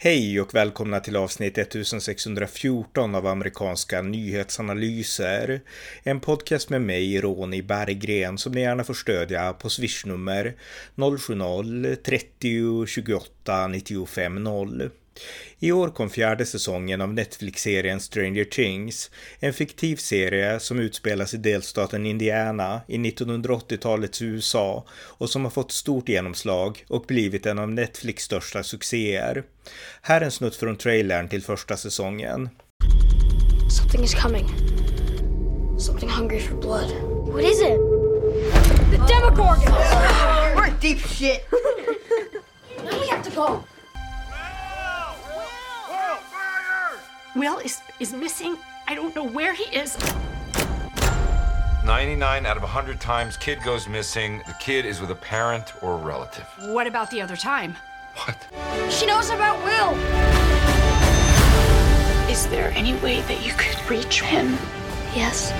Hej och välkomna till avsnitt 1614 av amerikanska nyhetsanalyser. En podcast med mig, Ronny Berggren, som ni gärna får stödja på swishnummer 070-30 28 95 0. I år kom fjärde säsongen av Netflix-serien Stranger Things, en fiktiv serie som utspelas i delstaten Indiana i 1980-talets USA och som har fått stort genomslag och blivit en av Netflix största succéer. Här är en snutt från trailern till första säsongen. Something is coming. Something hungry for blood. What is it? The Demogorgon! We're deep shit. now we have to go. Will is is missing. I don't know where he is. 99 out of 100 times kid goes missing, the kid is with a parent or a relative. What about the other time? What? She knows about Will. Is there any way that you could reach him? Yes.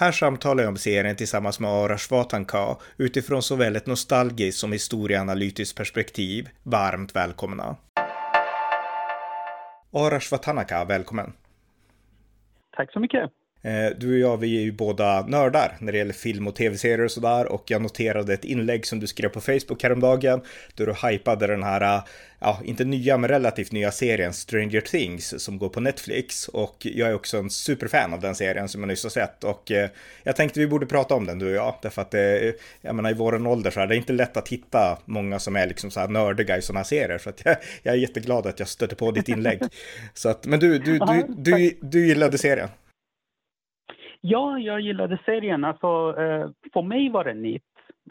Här samtalar jag om serien tillsammans med Arash Vatanka utifrån såväl ett nostalgiskt som historieanalytiskt perspektiv. Varmt välkomna! Arash Vatanaka, välkommen! Tack så mycket! Eh, du och jag, vi är ju båda nördar när det gäller film och tv-serier och sådär. Och jag noterade ett inlägg som du skrev på Facebook häromdagen där du hypade den här, ja, inte nya men relativt nya serien Stranger Things som går på Netflix. Och jag är också en superfan av den serien som jag nyss har sett. Och eh, jag tänkte vi borde prata om den du och jag. Därför att det, jag menar i våran ålder så är det inte lätt att hitta många som är liksom så här nördiga i sådana här serier. Så att jag, jag är jätteglad att jag stötte på ditt inlägg. så att, men du, du, du, du, du, du gillade serien? Ja, jag gillade serien. Alltså, eh, för mig var det nytt.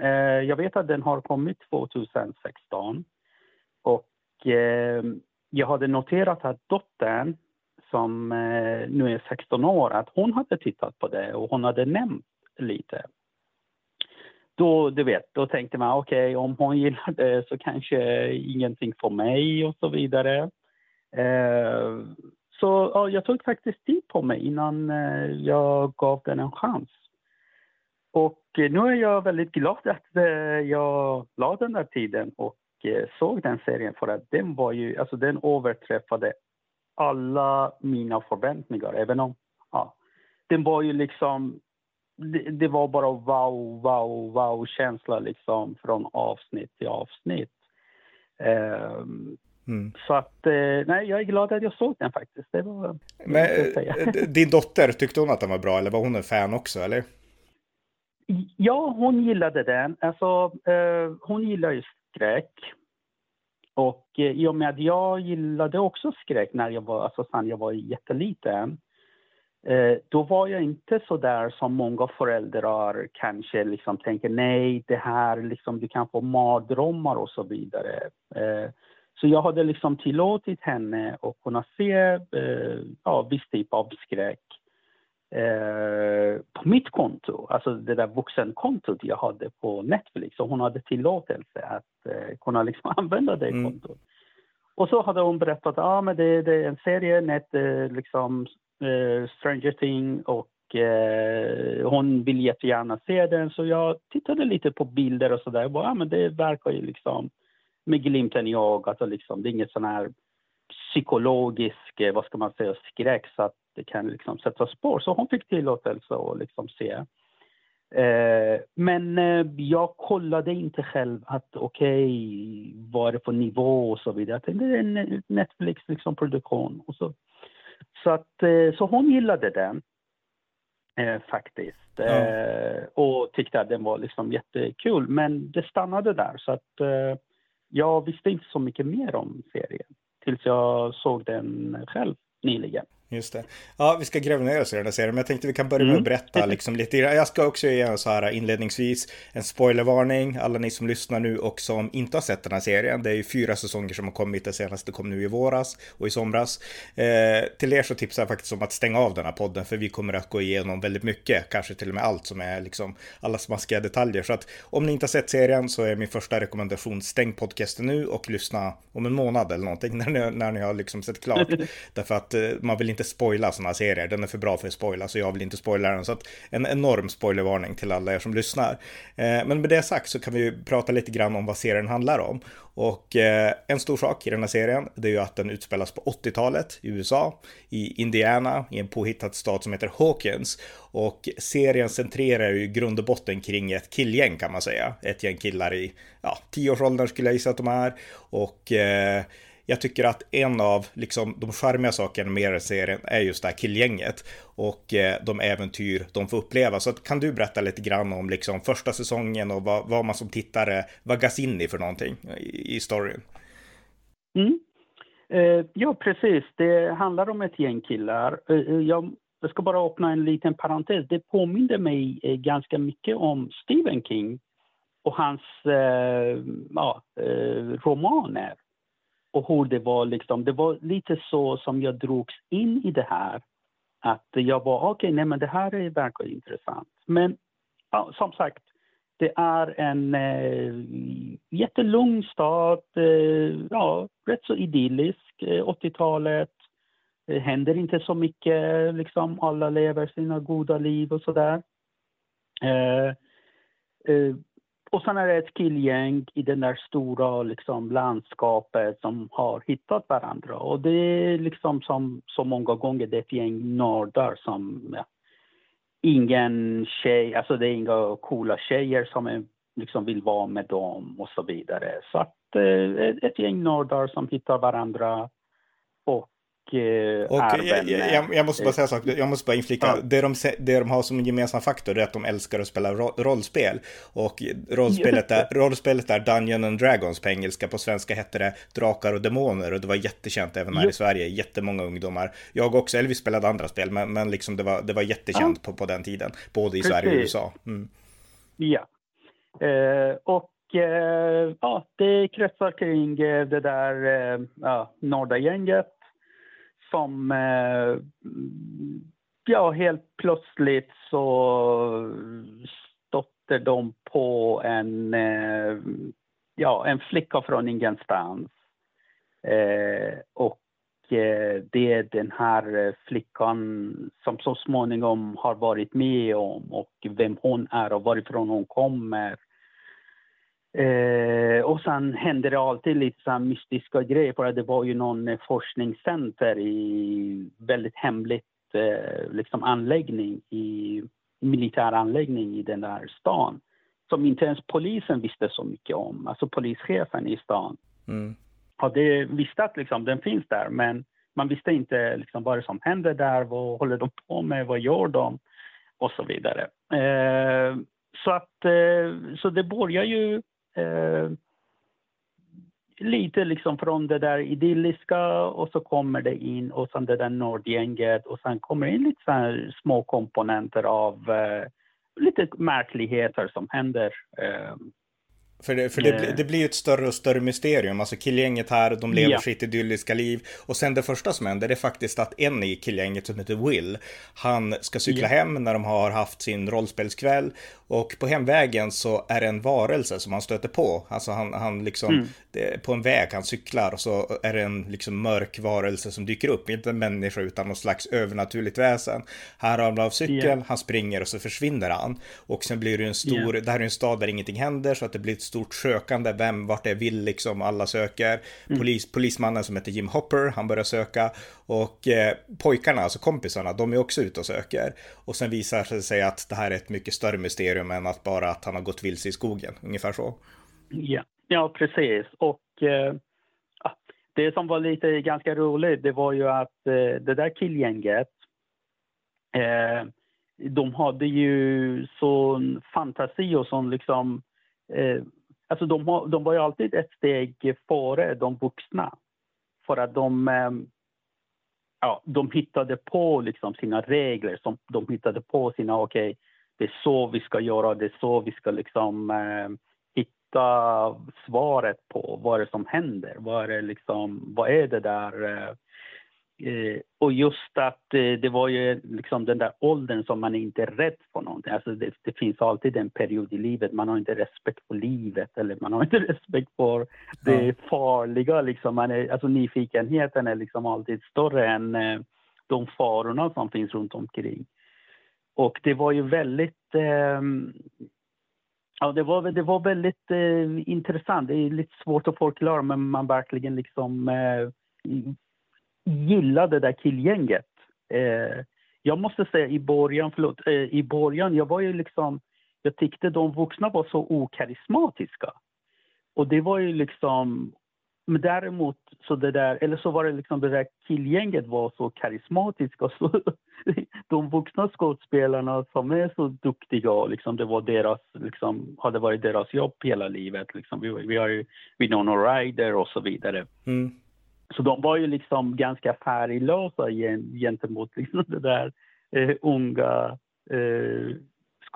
Eh, jag vet att den har kommit 2016. Och eh, jag hade noterat att dottern, som eh, nu är 16 år, att hon hade tittat på det och hon hade nämnt lite. Då, du vet, då tänkte man okej, okay, om hon gillar det så kanske ingenting för mig och så vidare. Eh, så ja, jag tog faktiskt tid på mig innan eh, jag gav den en chans. Och eh, nu är jag väldigt glad att eh, jag la den där tiden och eh, såg den serien för att den var ju, alltså den överträffade alla mina förväntningar. Även om, ja, den var ju liksom, det, det var bara wow, wow, wow-känsla liksom från avsnitt till avsnitt. Um, Mm. Så att, eh, nej, jag är glad att jag såg den faktiskt. Det var, Men eh, din dotter, tyckte hon att den var bra eller var hon en fan också eller? Ja, hon gillade den. Alltså, eh, hon gillar ju skräck. Och i och med att jag gillade också skräck när jag var, alltså sen jag var jätteliten. Då var jag inte så där som många föräldrar kanske liksom tänker nej, det här liksom, du kan få mardrömmar och så vidare. Så jag hade liksom tillåtit henne att kunna se eh, ja, viss typ av skräck eh, på mitt konto, alltså det där vuxenkontot jag hade på Netflix. Och hon hade tillåtelse att eh, kunna liksom använda det mm. kontot. Och så hade hon berättat att ah, men det, det är en serie, net, eh, liksom, eh, Stranger Thing och eh, hon vill jättegärna se den. Så jag tittade lite på bilder och sådär. Ah, men det verkar ju liksom med glimten i ögat. Och liksom, det är inget sån här psykologisk, eh, vad ska man säga, skräck så att det kan liksom sätta spår. Så hon fick tillåtelse att liksom se. Eh, men eh, jag kollade inte själv att okej, okay, vad är det för nivå och så vidare. Jag tänkte det är en Netflix liksom, produktion. Och så. Så, att, eh, så hon gillade den. Eh, faktiskt. Mm. och tyckte att den var liksom jättekul. Men det stannade där. Så att jag visste inte så mycket mer om serien tills jag såg den själv nyligen. Just det. Ja, vi ska gräva ner oss i den här serien, men jag tänkte vi kan börja med att mm. berätta liksom lite. Jag ska också ge så här inledningsvis en spoilervarning, alla ni som lyssnar nu och som inte har sett den här serien. Det är ju fyra säsonger som har kommit, det senaste kom nu i våras och i somras. Eh, till er så tipsar jag faktiskt om att stänga av den här podden, för vi kommer att gå igenom väldigt mycket, kanske till och med allt som är liksom alla smaskiga detaljer. Så att om ni inte har sett serien så är min första rekommendation stäng podcasten nu och lyssna om en månad eller någonting när ni, när ni har liksom sett klart. Därför att eh, man vill inte inte spoila sådana serier, den är för bra för att spoila, så jag vill inte spoila den. Så att en enorm spoilervarning till alla er som lyssnar. Eh, men med det sagt så kan vi ju prata lite grann om vad serien handlar om. Och eh, en stor sak i den här serien, det är ju att den utspelas på 80-talet i USA, i Indiana, i en påhittad stad som heter Hawkins. Och serien centrerar ju i grund och botten kring ett killgäng kan man säga. Ett gäng killar i, ja, tioårsåldern skulle jag gissa att de är. Och eh, jag tycker att en av liksom, de charmiga sakerna med serien är just det här killgänget och eh, de äventyr de får uppleva. Så kan du berätta lite grann om liksom, första säsongen och vad, vad man som tittare vaggas in i för någonting i, i storyn? Mm. Eh, ja, precis. Det handlar om ett gäng killar. Eh, eh, jag, jag ska bara öppna en liten parentes. Det påminner mig eh, ganska mycket om Stephen King och hans eh, ja, eh, romaner och hur det var liksom, det var lite så som jag drogs in i det här. Att jag var, okej, okay, nej men det här verkar intressant. Men ja, som sagt, det är en eh, jättelugn stad, eh, ja, rätt så idyllisk, eh, 80-talet. Det händer inte så mycket, liksom alla lever sina goda liv och sådär. Eh, eh och sen är det ett killgäng i det där stora liksom, landskapet som har hittat varandra. Och det är liksom som så många gånger det är ett gäng nördar som... Ja, ingen tjej, alltså det är inga coola tjejer som är, liksom vill vara med dem och så vidare. Så att eh, ett gäng nördar som hittar varandra och Eh, och jag, jag, jag, måste bara säga en sak, jag måste bara inflika. Ja. Det, de, det de har som gemensam faktor är att de älskar att spela rollspel. Och rollspelet är, rollspelet är Dungeon and Dragons på engelska, på svenska hette det Drakar och Demoner och det var jättekänt även här Just. i Sverige. Jättemånga ungdomar. Jag också, eller vi spelade andra spel, men, men liksom det, var, det var jättekänt ja. på, på den tiden. Både i Precis. Sverige och USA. Mm. Ja. Eh, och eh, ja, det kretsar kring eh, det där eh, ja, Norda-gänget som eh, ja, helt plötsligt så stötte de på en, eh, ja, en flicka från ingenstans. Eh, och eh, det är den här eh, flickan som så småningom har varit med om och vem hon är och varifrån hon kommer Eh, och sen hände det alltid lite så mystiska grejer för det var ju någon eh, forskningscenter i väldigt hemligt eh, liksom anläggning i militär anläggning i den där stan som inte ens polisen visste så mycket om, alltså polischefen i stan. Mm. Hade visste att liksom, den finns där men man visste inte liksom, vad det som händer där, vad håller de på med, vad gör de och så vidare. Eh, så att eh, så det börjar ju eh, lite liksom från det där idylliska och så kommer det in och sen det där nordgänget och sen kommer det in lite så små komponenter av eh, lite märkligheter som händer. Eh, för, det, för det, det, blir ju ett större och större mysterium. Alltså killgänget här, de lever ja. sitt idylliska liv. Och sen det första som händer, är faktiskt att en i killgänget som heter Will, han ska cykla ja. hem när de har haft sin rollspelskväll. Och på hemvägen så är det en varelse som han stöter på. Alltså han, han liksom, mm. det, på en väg han cyklar och så är det en liksom mörk varelse som dyker upp. Inte en människa utan någon slags övernaturligt väsen. Han ramlar av cykeln, yeah. han springer och så försvinner han. Och sen blir det en stor, det här är en stad där ingenting händer så att det blir ett stort sökande. Vem, vart det vill liksom, alla söker. Mm. Polis, polismannen som heter Jim Hopper, han börjar söka. Och eh, pojkarna, alltså kompisarna, de är också ute och söker. Och sen visar det sig att det här är ett mycket större mysterium än att bara att han har gått vilse i skogen, ungefär så. Ja, ja precis. Och eh, det som var lite ganska roligt, det var ju att eh, det där killgänget, eh, de hade ju sån fantasi och sån liksom eh, alltså de, de var ju alltid ett steg före de vuxna. För att de, eh, ja, de hittade på liksom sina regler, som de hittade på sina, okej, okay, det är så vi ska göra, det är så vi ska liksom eh, hitta svaret på vad det är som händer. Vad är det, liksom, vad är det där eh, eh, Eh, och just att eh, det var ju liksom den där åldern som man inte är rädd för någonting. Alltså det, det, finns alltid en period i livet, man har inte respekt för livet eller man har inte respekt för det farliga. Liksom. Man är, alltså nyfikenheten är liksom alltid större än eh, de farorna som finns runt omkring. Och det var ju väldigt... Eh, ja, det var, det var väldigt eh, intressant. Det är lite svårt att förklara, men man verkligen liksom gilla gillade det där killgänget. Eh, jag måste säga i början, förlåt, eh, i början, jag var ju liksom... Jag tyckte de vuxna var så okarismatiska. Och det var ju liksom men däremot så det där, eller så var det liksom det där killgänget var så karismatiska så de vuxna skådespelarna som är så duktiga liksom det var deras, liksom, hade varit deras jobb hela livet. Liksom. Vi, vi har ju Winona Ryder och så vidare. Mm. Så de var ju liksom ganska färglösa gentemot liksom det där eh, unga eh,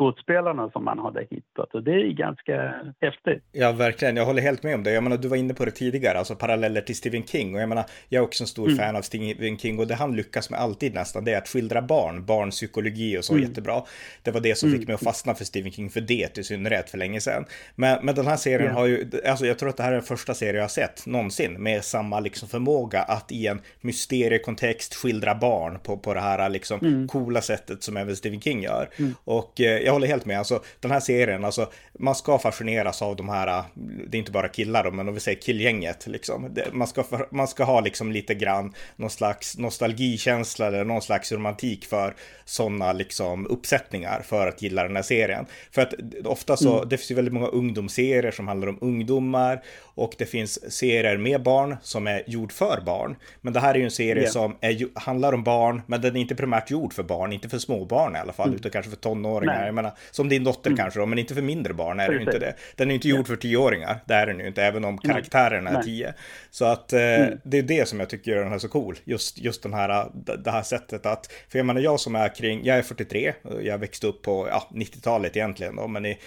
skådespelarna som man hade hittat och det är ganska häftigt. Ja, verkligen. Jag håller helt med om det. Jag menar, du var inne på det tidigare, alltså paralleller till Stephen King och jag menar, jag är också en stor mm. fan av Stephen King och det han lyckas med alltid nästan, det är att skildra barn, barnpsykologi och så mm. jättebra. Det var det som mm. fick mig att fastna för Stephen King för det i synnerhet för länge sedan. Men, men den här serien yeah. har ju, alltså jag tror att det här är den första serien jag har sett någonsin med samma liksom förmåga att i en mysteriekontext skildra barn på, på det här liksom mm. coola sättet som även Stephen King gör. Mm. Och eh, jag håller helt med. Alltså, den här serien, alltså, man ska fascineras av de här, det är inte bara killar då, men om vi säger killgänget. Liksom. Man, ska, man ska ha liksom lite grann någon slags nostalgikänsla eller någon slags romantik för sådana liksom, uppsättningar för att gilla den här serien. För att ofta så, mm. det finns ju väldigt många ungdomsserier som handlar om ungdomar och det finns serier med barn som är gjord för barn. Men det här är ju en serie yeah. som är, handlar om barn, men den är inte primärt gjord för barn, inte för småbarn i alla fall, mm. utan kanske för tonåringar. Nej. Jag menar, som din dotter mm. kanske då, men inte för mindre barn är det ju inte det. Den är ju inte gjord för tioåringar, det är den ju inte, även om karaktärerna är tio. Så att eh, mm. det är det som jag tycker gör den här så cool, just, just den här, det här sättet att, för jag menar jag som är kring, jag är 43, jag växte upp på ja, 90-talet egentligen då, men i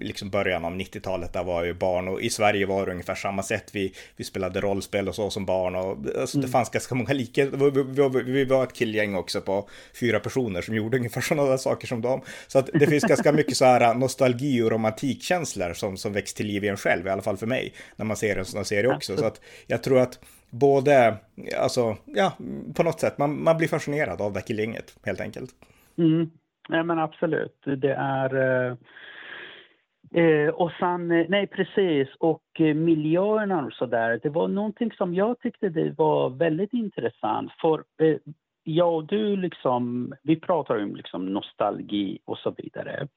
liksom början av 90-talet där var jag ju barn och i Sverige var det ungefär samma sätt. Vi, vi spelade rollspel och så som barn och alltså, mm. det fanns ganska många likheter. Vi, vi, vi, var ett killgäng också på fyra personer som gjorde ungefär sådana saker som dem. Så att det finns ganska mycket så här äh, nostalgi och romantikkänslor som, som väcks till liv i en själv, i alla fall för mig, när man ser en sån här serie också. Så att jag tror att både, alltså, ja, på något sätt, man, man blir fascinerad av det här killgänget, helt enkelt. Mm. nej men absolut. Det är... Eh Eh, och sen, nej precis, och eh, miljöerna och sådär. Det var någonting som jag tyckte det var väldigt intressant. För eh, jag och du, liksom, vi pratar om liksom nostalgi och så vidare.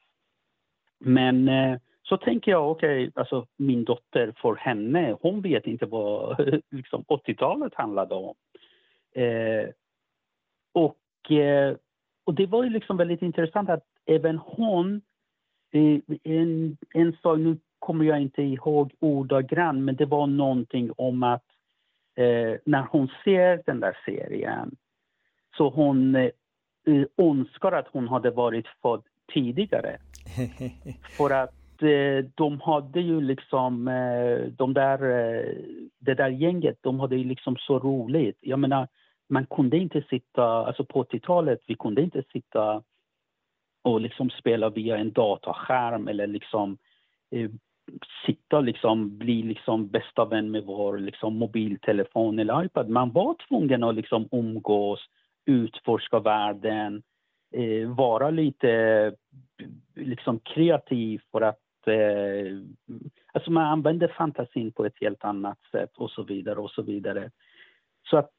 Men eh, så tänker jag, okej, okay, alltså min dotter, för henne, hon vet inte vad liksom, 80-talet handlade om. Eh, och, eh, och det var ju liksom väldigt intressant att även hon eh, en, en sak, nu kommer jag inte ihåg ordagrant, men det var någonting om att eh, när hon ser den där serien så hon eh, önskar att hon hade varit född tidigare. För att eh, de hade ju liksom, eh, de där, eh, det där gänget, de hade ju liksom så roligt. Jag menar, man kunde inte sitta, alltså på 80-talet, vi kunde inte sitta och liksom spela via en dataskärm eller liksom eh, sitta liksom bli liksom bästa vän med vår liksom mobiltelefon eller iPad. Man var tvungen att liksom umgås, utforska världen, eh, vara lite liksom kreativ för att eh, alltså man använder fantasin på ett helt annat sätt och så vidare och så vidare. Så att,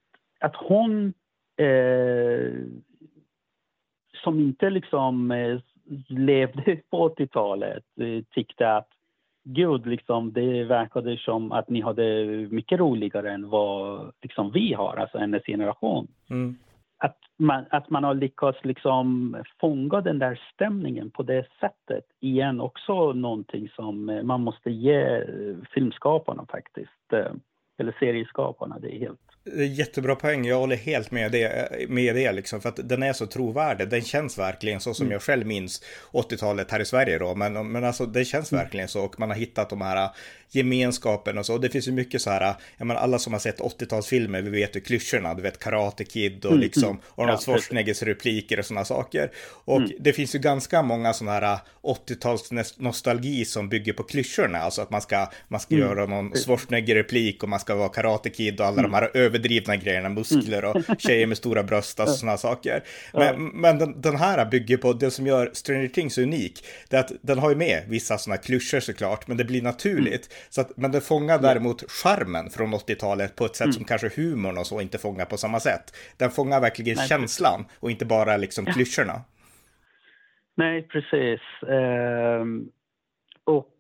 att hon eh, som inte liksom eh, levde på 80-talet eh, tyckte att gud, liksom, det verkade som att ni hade mycket roligare än vad liksom, vi har, alltså hennes generation. Mm. Att, man, att man har lyckats liksom, fånga den där stämningen på det sättet igen också någonting som eh, man måste ge eh, filmskaparna faktiskt, eh, eller serieskaparna. Det är helt Jättebra poäng, jag håller helt med det, med det liksom, för att den är så trovärdig. Den känns verkligen så som mm. jag själv minns 80-talet här i Sverige då, men, men alltså det känns mm. verkligen så och man har hittat de här gemenskapen och så. Och det finns ju mycket så här, jag menar alla som har sett 80-talsfilmer, vi vet ju klyschorna, du vet Karate Kid och mm, liksom mm. Arnold Schwarzeneggers repliker och sådana saker. Och mm. det finns ju ganska många sådana här 80-tals nostalgi som bygger på klyschorna, alltså att man ska, man ska mm. göra någon Schwarzenegger-replik och man ska vara Karate Kid och alla de här överdrivna grejerna, muskler och tjejer med stora bröst, alltså sådana saker. Men, men den, den, här bygger på det som gör Stranger Things unik. Det är att den har ju med vissa sådana klyschor såklart, men det blir naturligt. Mm. Så att, men det fångar däremot charmen från 80-talet på ett sätt mm. som kanske humorn och så inte fångar på samma sätt. Den fångar verkligen Nej, känslan och inte bara liksom klyschorna. Nej, precis. Uh, och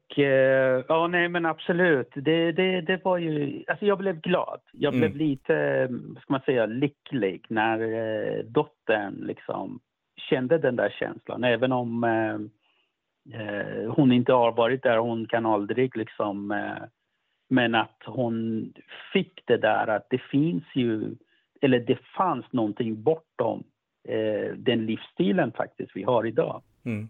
ja, nej men absolut. Det, det, det var ju, alltså jag blev glad. Jag blev mm. lite, ska man säga, lycklig när uh, dottern liksom kände den där känslan. Även om uh, hon inte har varit där, hon kan aldrig liksom men att hon fick det där att det finns ju, eller det fanns någonting bortom eh, den livsstilen faktiskt vi har idag. Mm.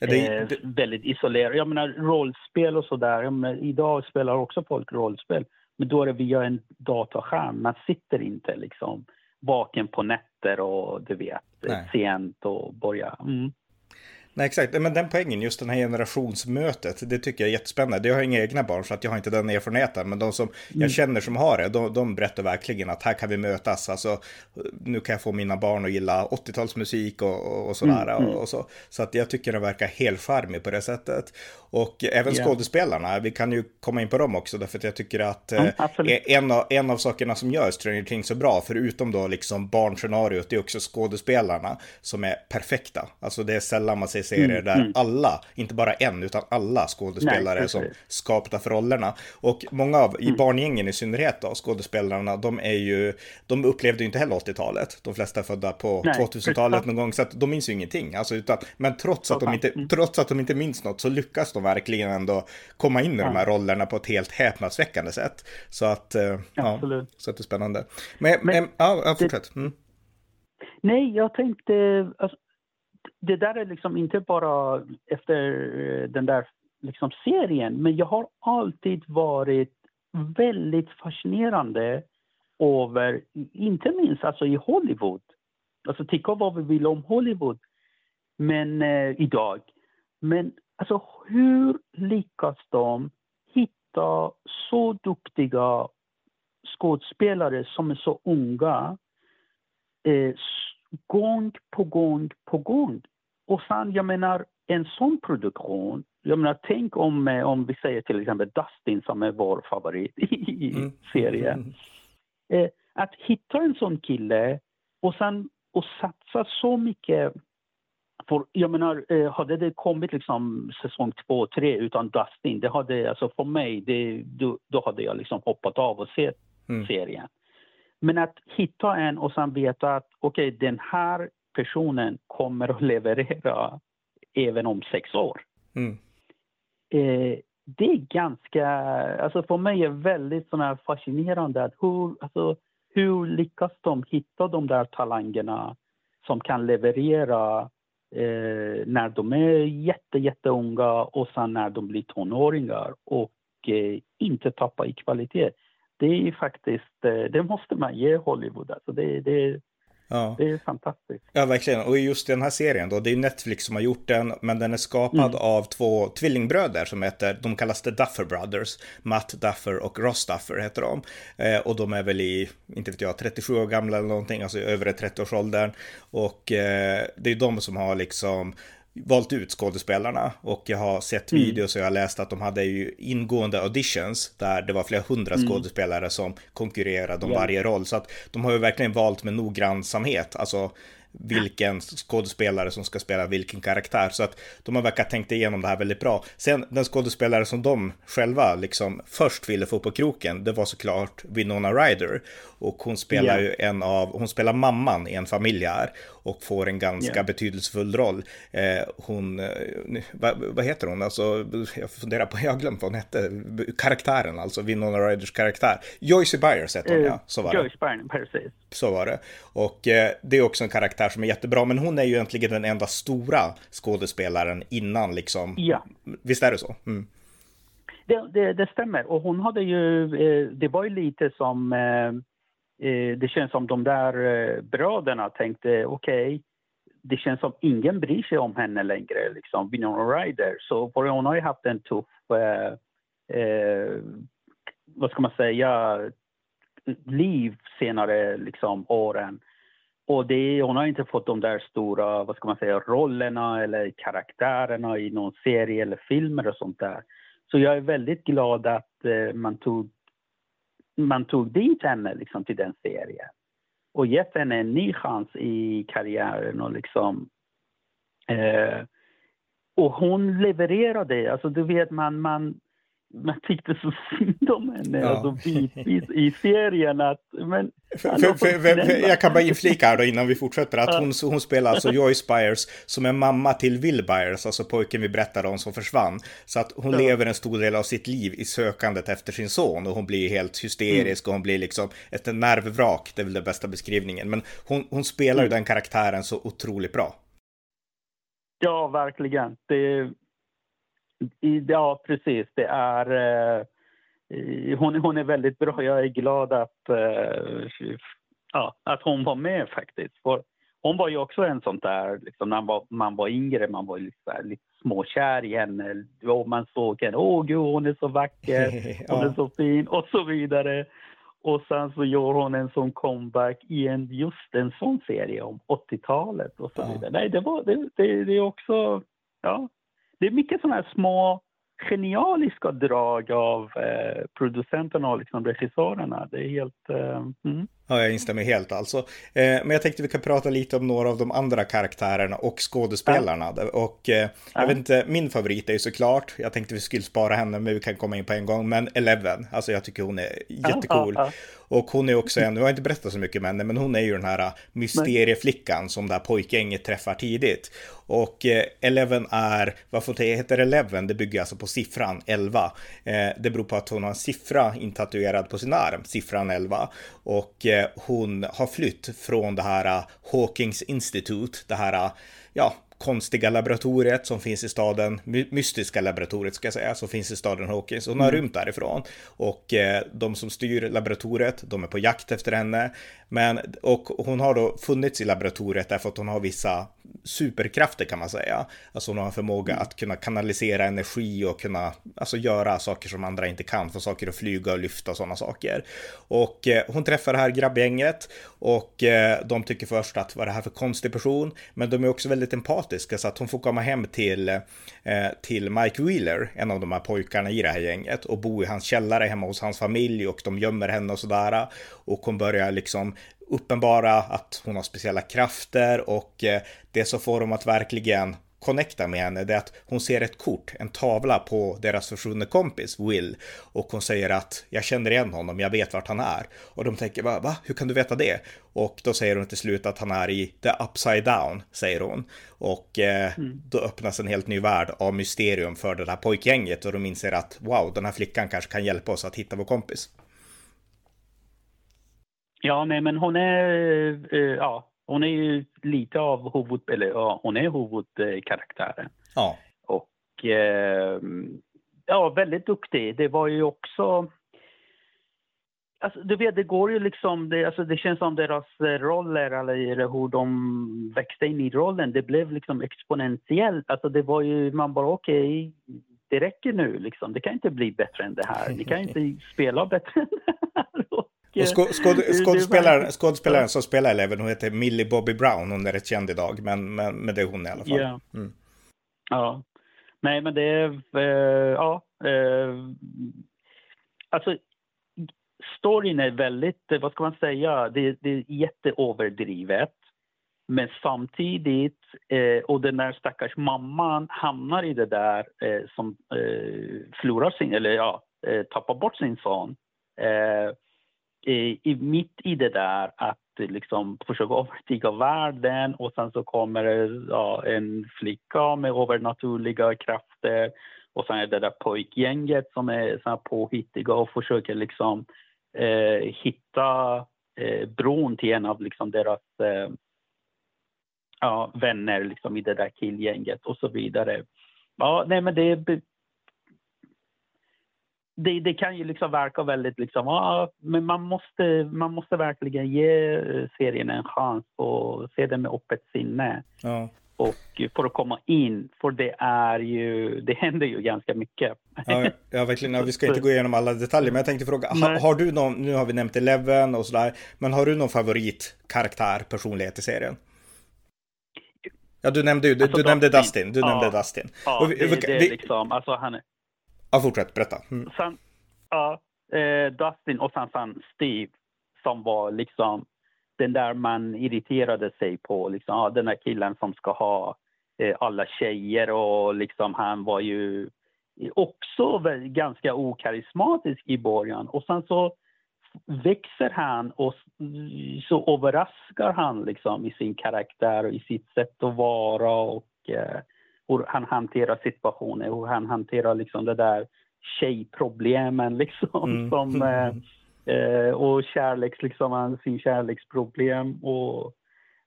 Det, eh, väldigt isolerad. Jag menar rollspel och sådär. Idag spelar också folk rollspel. Men då är det via en dataskärm. Man sitter inte liksom vaken på nätter och du vet, Nej. sent och börjar. Mm. Nej, exakt. Men den poängen, just den här generationsmötet, det tycker jag är jättespännande. Jag har inga egna barn så att jag har inte den erfarenheten, men de som mm. jag känner som har det, de, de berättar verkligen att här kan vi mötas. Alltså, nu kan jag få mina barn att gilla 80-talsmusik och, och sådär. Mm. Och, och, så. så att jag tycker den verkar helt charmig på det sättet. Och även yeah. skådespelarna, vi kan ju komma in på dem också, därför att jag tycker att mm, eh, en, av, en av sakerna som gör Stranger Things så bra, förutom då liksom barnscenariot, det är också skådespelarna som är perfekta. Alltså det är sällan man ser serier mm, där mm. alla, inte bara en, utan alla skådespelare Nej, som skapta för rollerna. Och många av, i mm. barngängen i synnerhet då, skådespelarna, de är ju, de upplevde ju inte heller 80-talet. De flesta är födda på 2000-talet någon gång, så att de minns ju ingenting. Alltså, utan, men trots att, de inte, mm. trots att de inte minns något så lyckas de verkligen ändå komma in i de här rollerna på ett helt häpnadsväckande sätt. Så att, eh, ja, så att det är spännande. Men, men, men ja, fortsätt. Mm. Nej, jag tänkte, alltså, det där är liksom inte bara efter eh, den där liksom serien, men jag har alltid varit väldigt fascinerande över, inte minst alltså i Hollywood. Alltså tycka vad vi vill om Hollywood, men eh, idag. Men alltså hur lyckas de hitta så duktiga skådespelare som är så unga eh, gång på gång på gång. Och sen, jag menar, en sån produktion, jag menar, tänk om, eh, om vi säger till exempel Dustin som är vår favorit i mm. serien. Mm. Eh, att hitta en sån kille och sen och satsa så mycket för jag menar, eh, hade det kommit liksom säsong två, tre utan Dustin, det hade, alltså för mig, det, då, då hade jag liksom hoppat av och sett mm. serien. Men att hitta en och sen veta att okej, okay, den här personen kommer att leverera även om sex år. Mm. Eh, det är ganska, alltså för mig är väldigt såna fascinerande att hur, alltså, hur lyckas de hitta de där talangerna som kan leverera eh, när de är jätte, jätteunga och sen när de blir tonåringar och eh, inte tappa i kvalitet det är faktiskt, eh, det måste man ge Hollywood. Alltså det, det, ja. det är fantastiskt. Ja, verkligen. Och just den här serien då, det är Netflix som har gjort den, men den är skapad mm. av två tvillingbröder som heter, de kallas The Duffer Brothers, Matt Duffer och Ross Duffer heter de. Eh, och de är väl i, inte vet jag, 37 år gamla eller någonting, alltså övre 30-årsåldern. Och eh, det är de som har liksom valt ut skådespelarna och jag har sett mm. videos och jag har läst att de hade ju ingående auditions där det var flera hundra mm. skådespelare som konkurrerade om yeah. varje roll. Så att de har ju verkligen valt med noggrannsamhet, alltså vilken skådespelare som ska spela vilken karaktär. Så att de har verkat tänkt igenom det här väldigt bra. Sen den skådespelare som de själva liksom först ville få på kroken, det var såklart Winona Ryder. Och hon spelar yeah. ju en av, hon spelar mamman i en familj här och får en ganska yeah. betydelsefull roll. Eh, hon, eh, vad, vad, heter hon? Alltså, jag funderar på, jag har glömt vad hon hette, karaktären alltså, Winona Ryders karaktär. Joyce Byers heter hon uh, ja, så var Joyce det. Byers, precis. Så var det. Och eh, det är också en karaktär som är jättebra, men hon är ju egentligen den enda stora skådespelaren innan liksom. Ja. Visst är det så? Mm. Det, det, det, stämmer. Och hon hade ju, eh, det var ju lite som eh, Eh, det känns som de där bröderna tänkte okej, okay, det känns som ingen bryr sig om henne längre, liksom, Winona Ryder. Så hon har ju haft en tuff, eh, eh, vad ska man säga, liv senare liksom, åren. Och det, hon har inte fått de där stora vad ska man säga, rollerna eller karaktärerna i någon serie eller filmer och sånt där. Så jag är väldigt glad att eh, man, tog, man tog dit henne liksom, till den serien och gett henne en ny chans i karriären. Och, liksom, eh, och hon levererade. Alltså, du vet, man, man, man tyckte så synd om henne ja. alltså, bitvis i serien. Att, men, för, för, för, jag kan bara inflika här då innan vi fortsätter att hon, hon spelar alltså Joyce Byers som är mamma till Will Byers, alltså pojken vi berättade om som försvann. Så att hon ja. lever en stor del av sitt liv i sökandet efter sin son och hon blir helt hysterisk mm. och hon blir liksom ett nervvrak, det är väl den bästa beskrivningen. Men hon, hon spelar mm. ju den karaktären så otroligt bra. Ja, verkligen. Det, Ja, precis. Det är... Eh, hon, hon är väldigt bra. Jag är glad att, eh, ja, att hon var med faktiskt. För hon var ju också en sån där, liksom, när man var, man var yngre, man var lite, lite småkär i henne. Och man såg henne, åh gud hon är så vacker, hon är så fin och så vidare. Och sen så gör hon en sån comeback i en, just en sån serie om 80-talet och så vidare. Ja. Nej, det, var, det, det, det är också, ja, det är mycket sådana här små genialiska drag av eh, producenterna och liksom regissörerna. Det är helt... Eh, mm. Ja, jag instämmer helt alltså. Eh, men jag tänkte vi kan prata lite om några av de andra karaktärerna och skådespelarna. Ja. Och eh, jag ja. vet inte, min favorit är ju såklart, jag tänkte vi skulle spara henne, men vi kan komma in på en gång, men Eleven, alltså jag tycker hon är jättecool. Ja, och hon är också en, jag har inte berättat så mycket med henne, men hon är ju den här mysterieflickan som det här pojkgänget träffar tidigt. Och eh, Eleven är, varför det heter Eleven, det bygger alltså på siffran 11. Eh, det beror på att hon har en siffra intatuerad på sin arm, siffran 11. Och eh, hon har flytt från det här Hawkings Institute, det här, ja, konstiga laboratoriet som finns i staden, mystiska laboratoriet ska jag säga, som finns i staden Hawkins. Hon har mm. rymt därifrån och eh, de som styr laboratoriet, de är på jakt efter henne. Men, och hon har då funnits i laboratoriet därför att hon har vissa superkrafter kan man säga. Alltså hon har en förmåga mm. att kunna kanalisera energi och kunna alltså, göra saker som andra inte kan, få saker att flyga och lyfta och sådana saker. Och eh, hon träffar det här grabbgänget och eh, de tycker först att vad är det här för konstig person? Men de är också väldigt empatiska så att hon får komma hem till, eh, till Mike Wheeler, en av de här pojkarna i det här gänget och bo i hans källare hemma hos hans familj och de gömmer henne och sådär. Och hon börjar liksom uppenbara att hon har speciella krafter och eh, det som får dem att verkligen connecta med henne det är att hon ser ett kort, en tavla på deras försvunne kompis Will och hon säger att jag känner igen honom, jag vet vart han är. Och de tänker va, va? hur kan du veta det? Och då säger hon till slut att han är i the upside down, säger hon. Och eh, mm. då öppnas en helt ny värld av mysterium för det där pojkgänget och de inser att wow, den här flickan kanske kan hjälpa oss att hitta vår kompis. Ja, nej, men hon är, eh, ja, hon är ju lite av huvud, eller ja, hon är huvudkaraktären. Ja. Och eh, ja, väldigt duktig. Det var ju också Alltså, du vet, det går ju liksom, det, alltså, det känns som deras roller eller hur de växte in i rollen, det blev liksom exponentiellt. Alltså det var ju, man bara okej, okay, det räcker nu liksom. Det kan inte bli bättre än det här. Ni kan inte spela bättre än det här. Och skå, skåd, skådespelaren, skådespelaren som spelar Eleven, hon heter Millie Bobby Brown. Hon är rätt känd idag, men, men, men det är hon i alla fall. Yeah. Mm. Ja. Nej, men det är... Uh, ja. Uh, alltså, storyn är väldigt, vad ska man säga, det, det är jätteöverdrivet. Men samtidigt, eh, och den där stackars mamman hamnar i det där eh, som eh, förlorar sin, eller ja, eh, tappar bort sin son. Eh, i, mitt i det där att liksom försöka övertyga världen och sen så kommer ja, en flicka med övernaturliga krafter och sen är det där pojkgänget som är så här påhittiga och försöker liksom eh, hitta eh, bron till en av liksom deras eh, ja, vänner liksom i det där killgänget och så vidare. Ja, nej men det det, det, kan ju liksom verka väldigt liksom, ah, men man måste, man måste verkligen ge serien en chans och se den med öppet sinne. Ja. Och för att komma in, för det är ju, det händer ju ganska mycket. Ja, ja verkligen. Ja, vi ska inte gå igenom alla detaljer, men jag tänkte fråga, ha, Nej. har du någon, nu har vi nämnt Eleven och sådär, men har du någon favoritkaraktär, personlighet i serien? Ja, du nämnde ju, du, Alltså du nämnde Dustin. Du Ja. nämnde Dustin. Ja, vi- det, vi- det liksom, alltså han är, Ja, fortsätt, berätta. Mm. sen, ja, eh, Dustin och sen, sen Steve som var liksom den där man irriterade sig på. Liksom, ja, den där killen som ska ha eh, alla tjejer och liksom han var ju också väl ganska okarismatisk i början. Och sen så växer han och så överraskar han liksom i sin karaktär och i sitt sätt att vara och eh, hur han hanterar situationer, hur han hanterar liksom det där tjejproblemen liksom Mm. som eh, eh, och kärleks, liksom, sin kärleksproblem och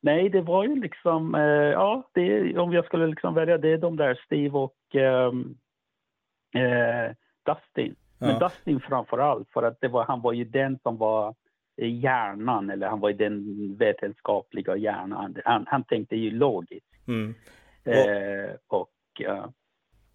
nej, det var ju liksom, eh, ja, det, om jag skulle liksom välja, det är de där Steve och ehm, eh, Dustin. Men Ja. Dustin framför allt, för att det var, han var ju den som var eh, hjärnan, eller han var ju den vetenskapliga hjärnan. Han, han tänkte ju logiskt. Mm. Eh, och ja.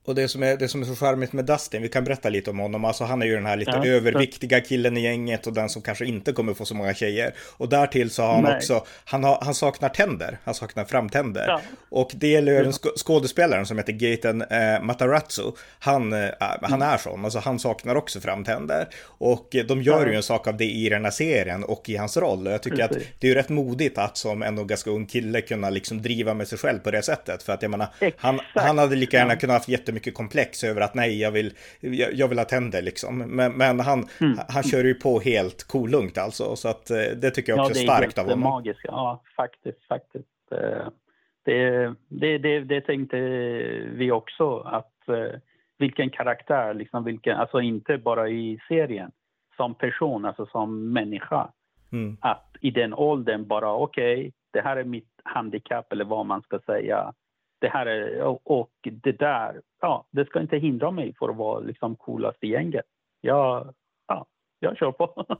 Och det som, är, det som är så charmigt med Dustin, vi kan berätta lite om honom. Alltså han är ju den här lite Ja, överviktiga killen i gänget och den som kanske inte kommer få så många tjejer. Och därtill så har han Nej. också, han, har, han saknar tänder, han saknar framtänder. Ja. Och det gäller ju sk- skådespelaren som heter Gaten eh, Matarazzo. Han, eh, han Mm. är sån, alltså han saknar också framtänder. Och de gör ju en sak av det i den här serien och i hans roll. Och jag tycker Precis. att det är ju rätt modigt att som ändå ganska ung kille kunna liksom driva med sig själv på det sättet. För att jag menar, han, Exakt. han hade lika gärna Ja. kunnat haft jättemycket komplex över att nej, jag vill, jag, jag vill ha tänder liksom. Men, men han, Mm. han kör ju på helt kolugnt alltså. Så att eh, det tycker jag också är det är starkt av honom. magiskt. Ja, faktiskt, faktiskt. Eh, Det, det, det, det tänkte vi också, att eh, vilken karaktär, liksom vilken, alltså inte bara i serien, som person, alltså som människa. Mm. Att i den åldern bara, okej, det här är mitt handikapp eller vad man ska säga. Det här är, och, och det där, ja, det ska inte hindra mig för att vara liksom coolast i gänget. Jag, ja, jag kör på.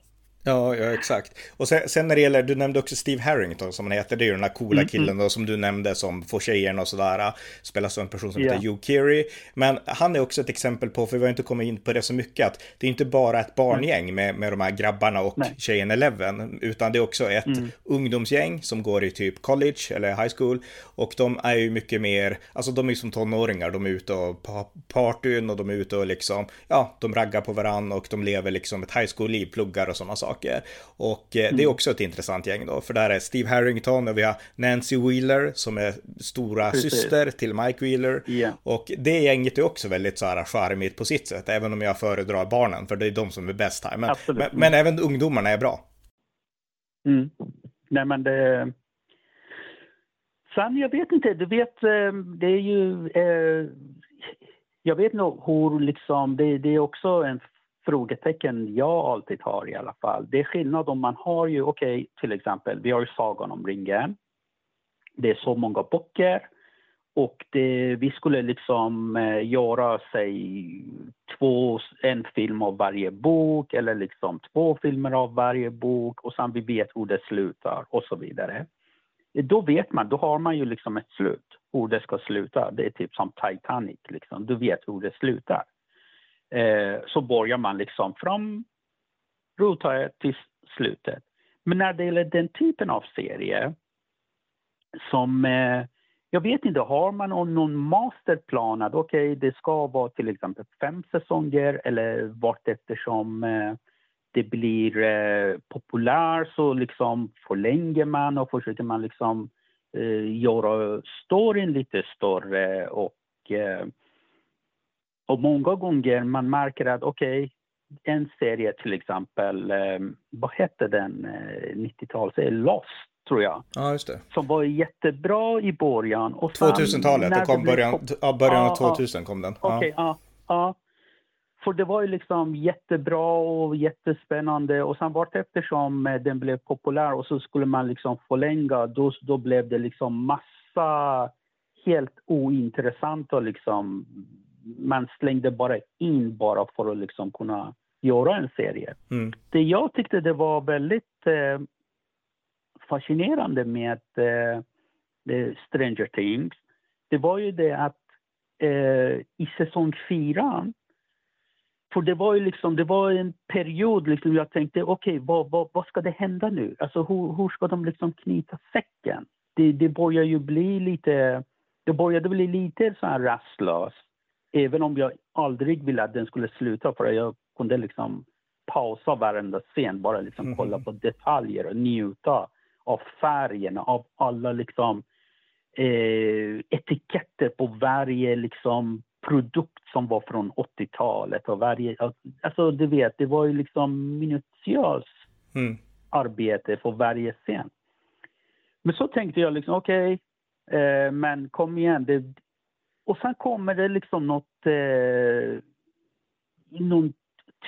Ja, ja, exakt. Och sen, sen när det gäller, du nämnde också Steve Harrington som han heter, det är ju den här coola Mm, killen då som du nämnde som får tjejerna och sådär, spelas av en person som Ja. heter Hugh Keary. Men han är också ett exempel på, för vi har inte kommit in på det så mycket, att det är inte bara ett barngäng med, med de här grabbarna och Nej. tjejen Eleven, utan det är också ett Mm. ungdomsgäng som går i typ college eller high school och de är ju mycket mer, alltså de är ju som tonåringar, de är ute och pa- partyn och de är ute och liksom, ja, de raggar på varann och de lever liksom ett high school-liv, pluggar och sådana saker. Och eh, det är också ett intressant gäng då, för där är Steve Harrington och vi har Nancy Wheeler som är stora Precis. syster till Mike Wheeler. Ja. Och det gänget är också väldigt så här charmigt på sitt sätt, även om jag föredrar barnen, för det är de som är bäst här. Men, men, men även ungdomarna är bra. Mm. Nej, men det... Sen, jag vet inte. Du vet, eh, det är ju... Eh, jag vet nog hur liksom... Det, det är också en frågetecken jag alltid har i alla fall. Det är skillnad om man har ju, okej, till exempel, vi har ju Sagan om ringen. Det är så många böcker. Och det, vi skulle liksom eh, göra, sig två, en film av varje bok eller liksom två filmer av varje bok och sen vi vet hur det slutar och så vidare. Då vet man, då har man ju liksom ett slut, hur det ska sluta. Det är typ som Titanic, liksom. du vet hur det slutar. Eh, så börjar man liksom från ruta till slutet. Men när det gäller den typen av serie som eh, jag vet inte, har man någon, masterplan att okej, det ska vara till exempel fem säsonger eller vart eftersom eh, det blir eh, populärt så liksom förlänger man och försöker man liksom eh, göra storyn lite större och, eh, och många gånger man märker att okej, en serie till exempel, eh, vad hette den, eh, 90-talet, Lost tror jag Ja, just det. som var jättebra i början. Och sen 2000-talet, när det kom början, pop- ja, början av Ja, ja. 2000 kom den. Okej, ja. ja. För det var ju liksom jättebra och jättespännande och sen vart eftersom eh, den blev populär och så skulle man liksom förlänga, då, då blev det liksom massa helt ointressanta liksom. Man slängde bara in bara för att liksom kunna göra en serie. Mm. Det jag tyckte det var väldigt eh, fascinerande med eh, det Stranger Things det var ju det att eh, i säsong fyra, för det var ju liksom, det var en period liksom jag tänkte, okej, okay, vad, vad, vad ska det hända nu? Alltså hur, hur ska de liksom knyta säcken? Det, det börjar ju bli lite, det började bli lite så här rastlöst. Även om jag aldrig ville att den skulle sluta för jag kunde liksom pausa varenda scen, bara liksom mm. kolla på detaljer och njuta av färgerna, av alla liksom eh, etiketter på varje liksom produkt som var från 80-talet och varje, alltså du vet, det var ju liksom minutiöst mm. arbete för varje scen. Men så tänkte jag liksom, okej, okay, eh, men kom igen. Det, och sen kommer det liksom något, eh, någon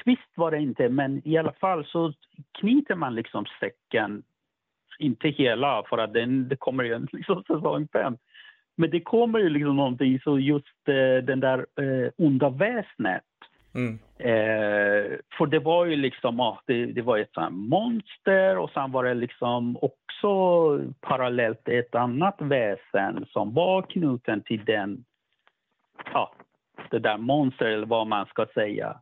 twist var det inte, men i alla fall så knyter man liksom säcken, inte hela för att den, det kommer ju liksom säsong fem. Men det kommer ju liksom någonting, så just eh, den där eh, onda väsnet. Mm. Eh, för det var ju liksom, ah, det, det var ett sånt monster och sen var det liksom också parallellt ett annat väsen som var knuten till den, ja, det där monstret eller vad man ska säga.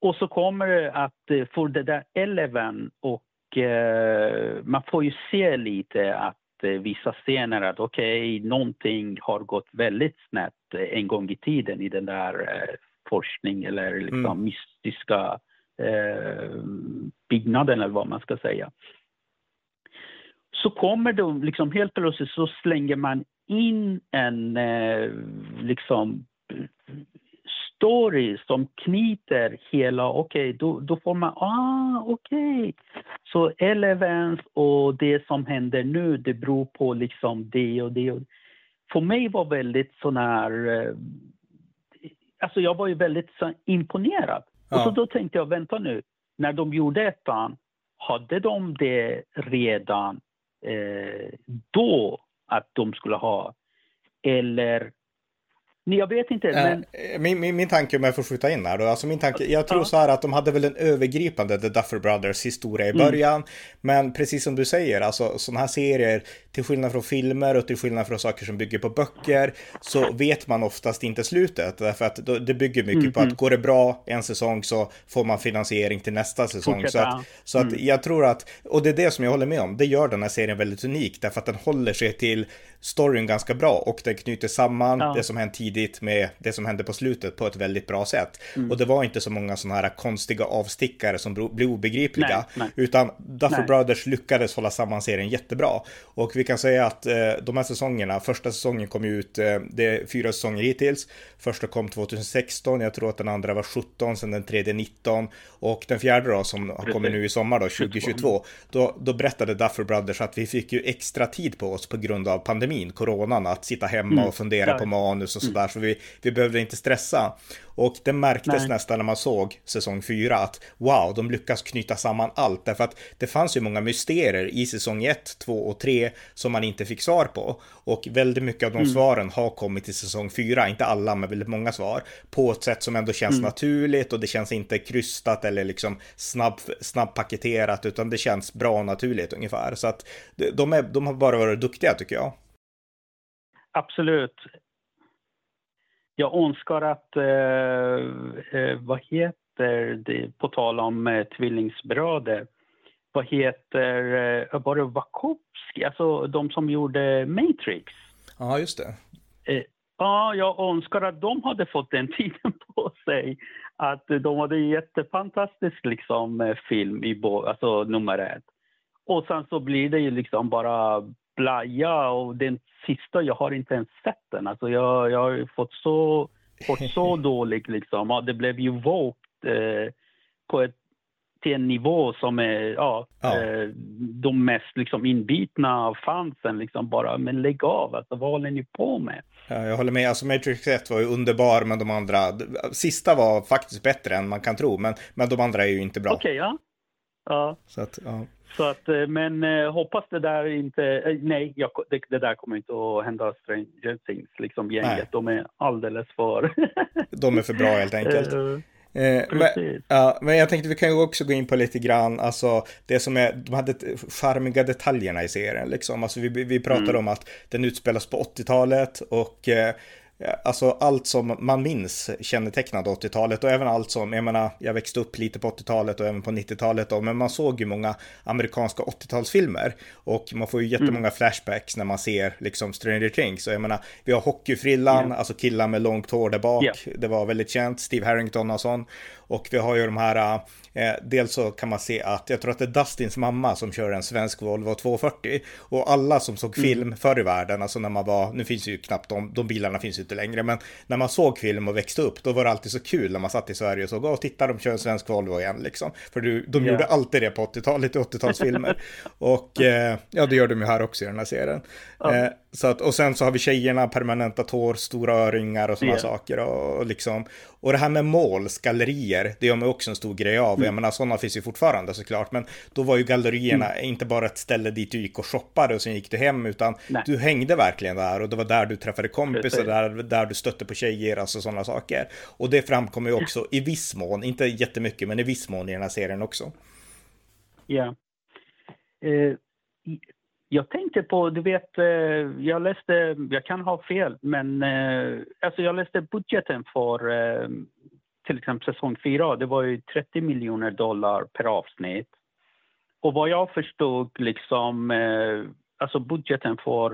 Och så kommer det att eh, för det där Eleven och eh, man får ju se lite att eh, vissa scener att okej, okay, någonting har gått väldigt snett eh, en gång i tiden i den där eh, forskning eller liksom mm. mystiska eh, byggnaden eller vad man ska säga. Så kommer de liksom helt plötsligt så slänger man in en eh, liksom story som knyter hela, okej, okay, då, då får man, ah, okej. Okay. Så Elevens och det som händer nu, det beror på liksom det och det. Och För mig var väldigt sån här, eh, alltså jag var ju väldigt så, imponerad. Ja. Och så då tänkte jag, vänta nu, när de gjorde ettan, hade de det redan eh, då att de skulle ha? Eller jag vet inte. Men... Min, min, min tanke, om jag får skjuta in här då, alltså min tanke, jag tror så här att de hade väl en övergripande The Duffer Brothers historia i mm. början, mm. men precis som du säger, alltså sådana här serier, till skillnad från filmer och till skillnad från saker som bygger på böcker, så vet man oftast inte slutet, därför att det bygger mycket mm. på att går det bra en säsong så får man finansiering till nästa säsong. Fortsätta. Så att, så att mm. jag tror att, och det är det som jag håller med om, det gör den här serien väldigt unik, därför att den håller sig till storyn ganska bra och den knyter samman ja. det som hänt tidigt med det som hände på slutet på ett väldigt bra sätt. Mm. Och det var inte så många sådana här konstiga avstickare som blev obegripliga, nej, nej. utan Duffer nej. Brothers lyckades hålla samman serien jättebra. Och vi kan säga att eh, de här säsongerna, första säsongen kom ut, eh, det är fyra säsonger hittills. Första kom 2016, jag tror att den andra var 17, sen den tredje 19 och den fjärde då som har kommit nu i sommar då, 2022, då, då berättade Duffer Brothers att vi fick ju extra tid på oss på grund av pandemin, coronan, att sitta hemma mm. och fundera på manus och sådär, mm. så vi, vi behövde inte stressa. Och det märktes Nej. nästan när man såg säsong 4 att wow, de lyckas knyta samman allt därför att det fanns ju många mysterier i säsong 1, 2 och 3 som man inte fick svar på. Och väldigt mycket av de mm. svaren har kommit i säsong 4, inte alla men väldigt många svar, på ett sätt som ändå känns mm. naturligt och det känns inte krystat eller liksom snabb, snabbpaketerat utan det känns bra och naturligt ungefär. Så att de, är, de har bara varit duktiga tycker jag. Absolut jag önskar att, eh, eh, vad heter det, på tal om eh, tvillingsbröder, vad heter, eh, var det Wachowski, alltså de som gjorde Matrix? Ja, just det. Eh, ja, jag önskar att de hade fått den tiden på sig. Att de hade en jättefantastisk liksom, eh, film i alltså, nummer ett. Och sen så blir det ju liksom bara blaja och den sista, jag har inte ens sett den. Alltså jag, jag har fått så, fått så dåligt liksom. Ja, det blev ju vågt eh, på ett, till en nivå som är, ja, ja. Eh, de mest liksom inbitna fansen liksom bara, men lägg av, alltså vad håller ni på med? Ja, jag håller med, alltså Matrix 1 var ju underbar, men de andra, sista var faktiskt bättre än man kan tro, men, men de andra är ju inte bra. Okej, okay, ja. Ja. Så att, ja. Så att, eh, men eh, hoppas det där inte, eh, nej, jag, det, det, där kommer inte att hända Stranger Things, liksom gänget. Nej. De är alldeles för... De är för bra helt enkelt. Eh, men, ja, men jag tänkte vi kan ju också gå in på lite grann, alltså det som är, de hade charmiga detaljerna i serien liksom. Alltså vi, vi pratade mm. om att den utspelas på 80-talet och eh, Alltså allt som man minns kännetecknade 80-talet och även allt som, jag menar, jag växte upp lite på 80-talet och även på 90-talet då, men man såg ju många amerikanska 80-talsfilmer och man får ju jättemånga mm. flashbacks när man ser liksom Stranger Things. Och jag menar, vi har hockeyfrillan, yeah. alltså killar med långt hår där bak, yeah. det var väldigt känt, Steve Harrington och sån. Och vi har ju de här, eh, dels så kan man se att, jag tror att det är Dustins mamma som kör en svensk Volvo 240. Och alla som såg mm. film mm. förr i världen, alltså när man var, nu finns ju knappt de, de bilarna finns ju inte längre, men när man såg film och växte upp, då var det alltid så kul när man satt i Sverige och såg, åh titta de kör en svensk Volvo igen liksom. För du, de yeah. gjorde alltid det på 80-talet i 80-talsfilmer. och eh, ja, det gör de ju här också i den här serien. Ja. Eh, så att, och sen så har vi tjejerna, permanenta tår, stora öringar och sådana yeah. saker. Och, och, liksom, och det här med måls, gallerier, det gör man också en stor grej av. Mm. Jag menar, sådana finns ju fortfarande såklart. Men då var ju gallerierna mm. inte bara ett ställe dit du gick och shoppade och sen gick du hem, utan Nej. du hängde verkligen där. Och det var där du träffade kompisar, där, där du stötte på tjejer, alltså sådana saker. Och det framkommer ju också i viss mån, inte jättemycket, men i viss mån i den här serien också. Ja. Uh jag tänkte på, du vet, eh, jag läste, jag kan ha fel, men eh, alltså jag läste budgeten för eh, till exempel säsong 4, det var ju 30 miljoner dollar per avsnitt. Och vad jag förstod, liksom, alltså budgeten för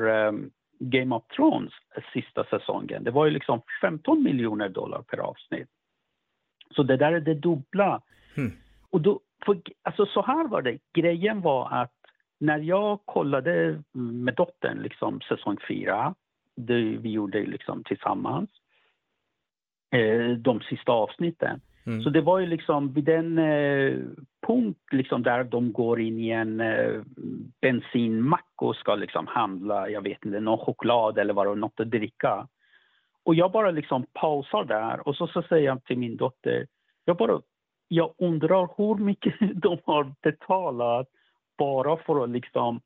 Game of Thrones sista säsongen, det var ju liksom 15 miljoner dollar per avsnitt. Så det där är det dubbla. Mm. Och då, för, alltså så här var det, grejen var att när jag kollade med dottern liksom säsong fyra, det vi gjorde liksom tillsammans, eh, de sista avsnitten. Mm. Så det var ju liksom vid den eh, punkt liksom där de går in i en eh, bensinmack och ska liksom handla, jag vet inte, någon choklad eller vad det något att dricka. Och jag bara liksom pausar där och så, så säger jag till min dotter, jag bara, jag undrar hur mycket de har betalat bara för att liksom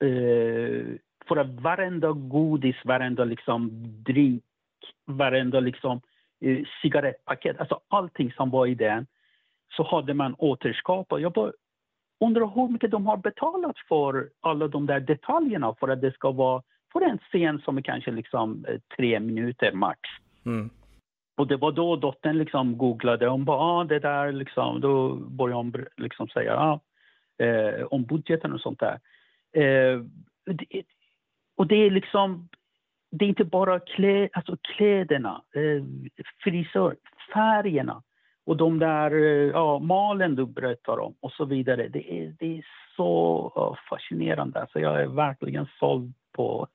eh, för att varenda godis, varenda liksom drink, varenda liksom eh, cigarettpaket, alltså allting som var i den så hade man återskapat. Jag bara undrar hur mycket de har betalat för alla de där detaljerna för att det ska vara för en scen som är kanske liksom eh, tre minuter max. Mm. Och det var då dottern liksom googlade, hon bara, ah, det där liksom, då började hon liksom säga, ah, eh, om budgeten och sånt där. Eh, det, och det är liksom, det är inte bara klä, alltså kläderna, eh, frisör, färgerna och de där eh, ja, malen du berättar om och så vidare. Det är, det är så fascinerande. Alltså jag är verkligen såld på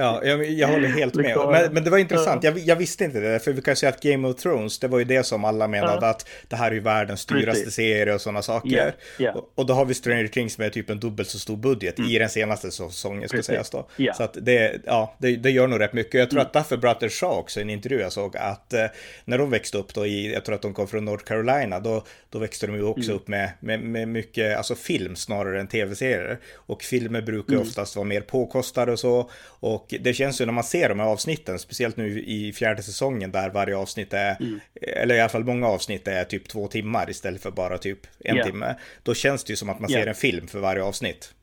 Ja, jag, jag håller helt med. Men, men det var intressant, jag, jag, visste inte det, för vi kan säga att Game of Thrones, det var ju det som alla menade ja. att det här är ju världens dyraste serie och sådana saker. Yeah, yeah. Och, och, då har vi Stranger Things med typ en dubbelt så stor budget mm. i den senaste säsongen, ska sägas då. Yeah. Så att det, ja, det, det, gör nog rätt mycket. Jag tror mm. att därför Brother sa också i en intervju jag såg att eh, när de växte upp då i, jag tror att de kom från North Carolina, då, då växte de ju också mm. upp med, med, med mycket, alltså film snarare än tv-serier. Och filmer brukar mm. oftast vara mer påkostade och så. Och det känns ju när man ser de här avsnitten, speciellt nu i fjärde säsongen där varje avsnitt är, mm. eller i alla fall många avsnitt är typ två timmar istället för bara typ en yeah. timme. Då känns det ju som att man yeah. ser en film för varje avsnitt.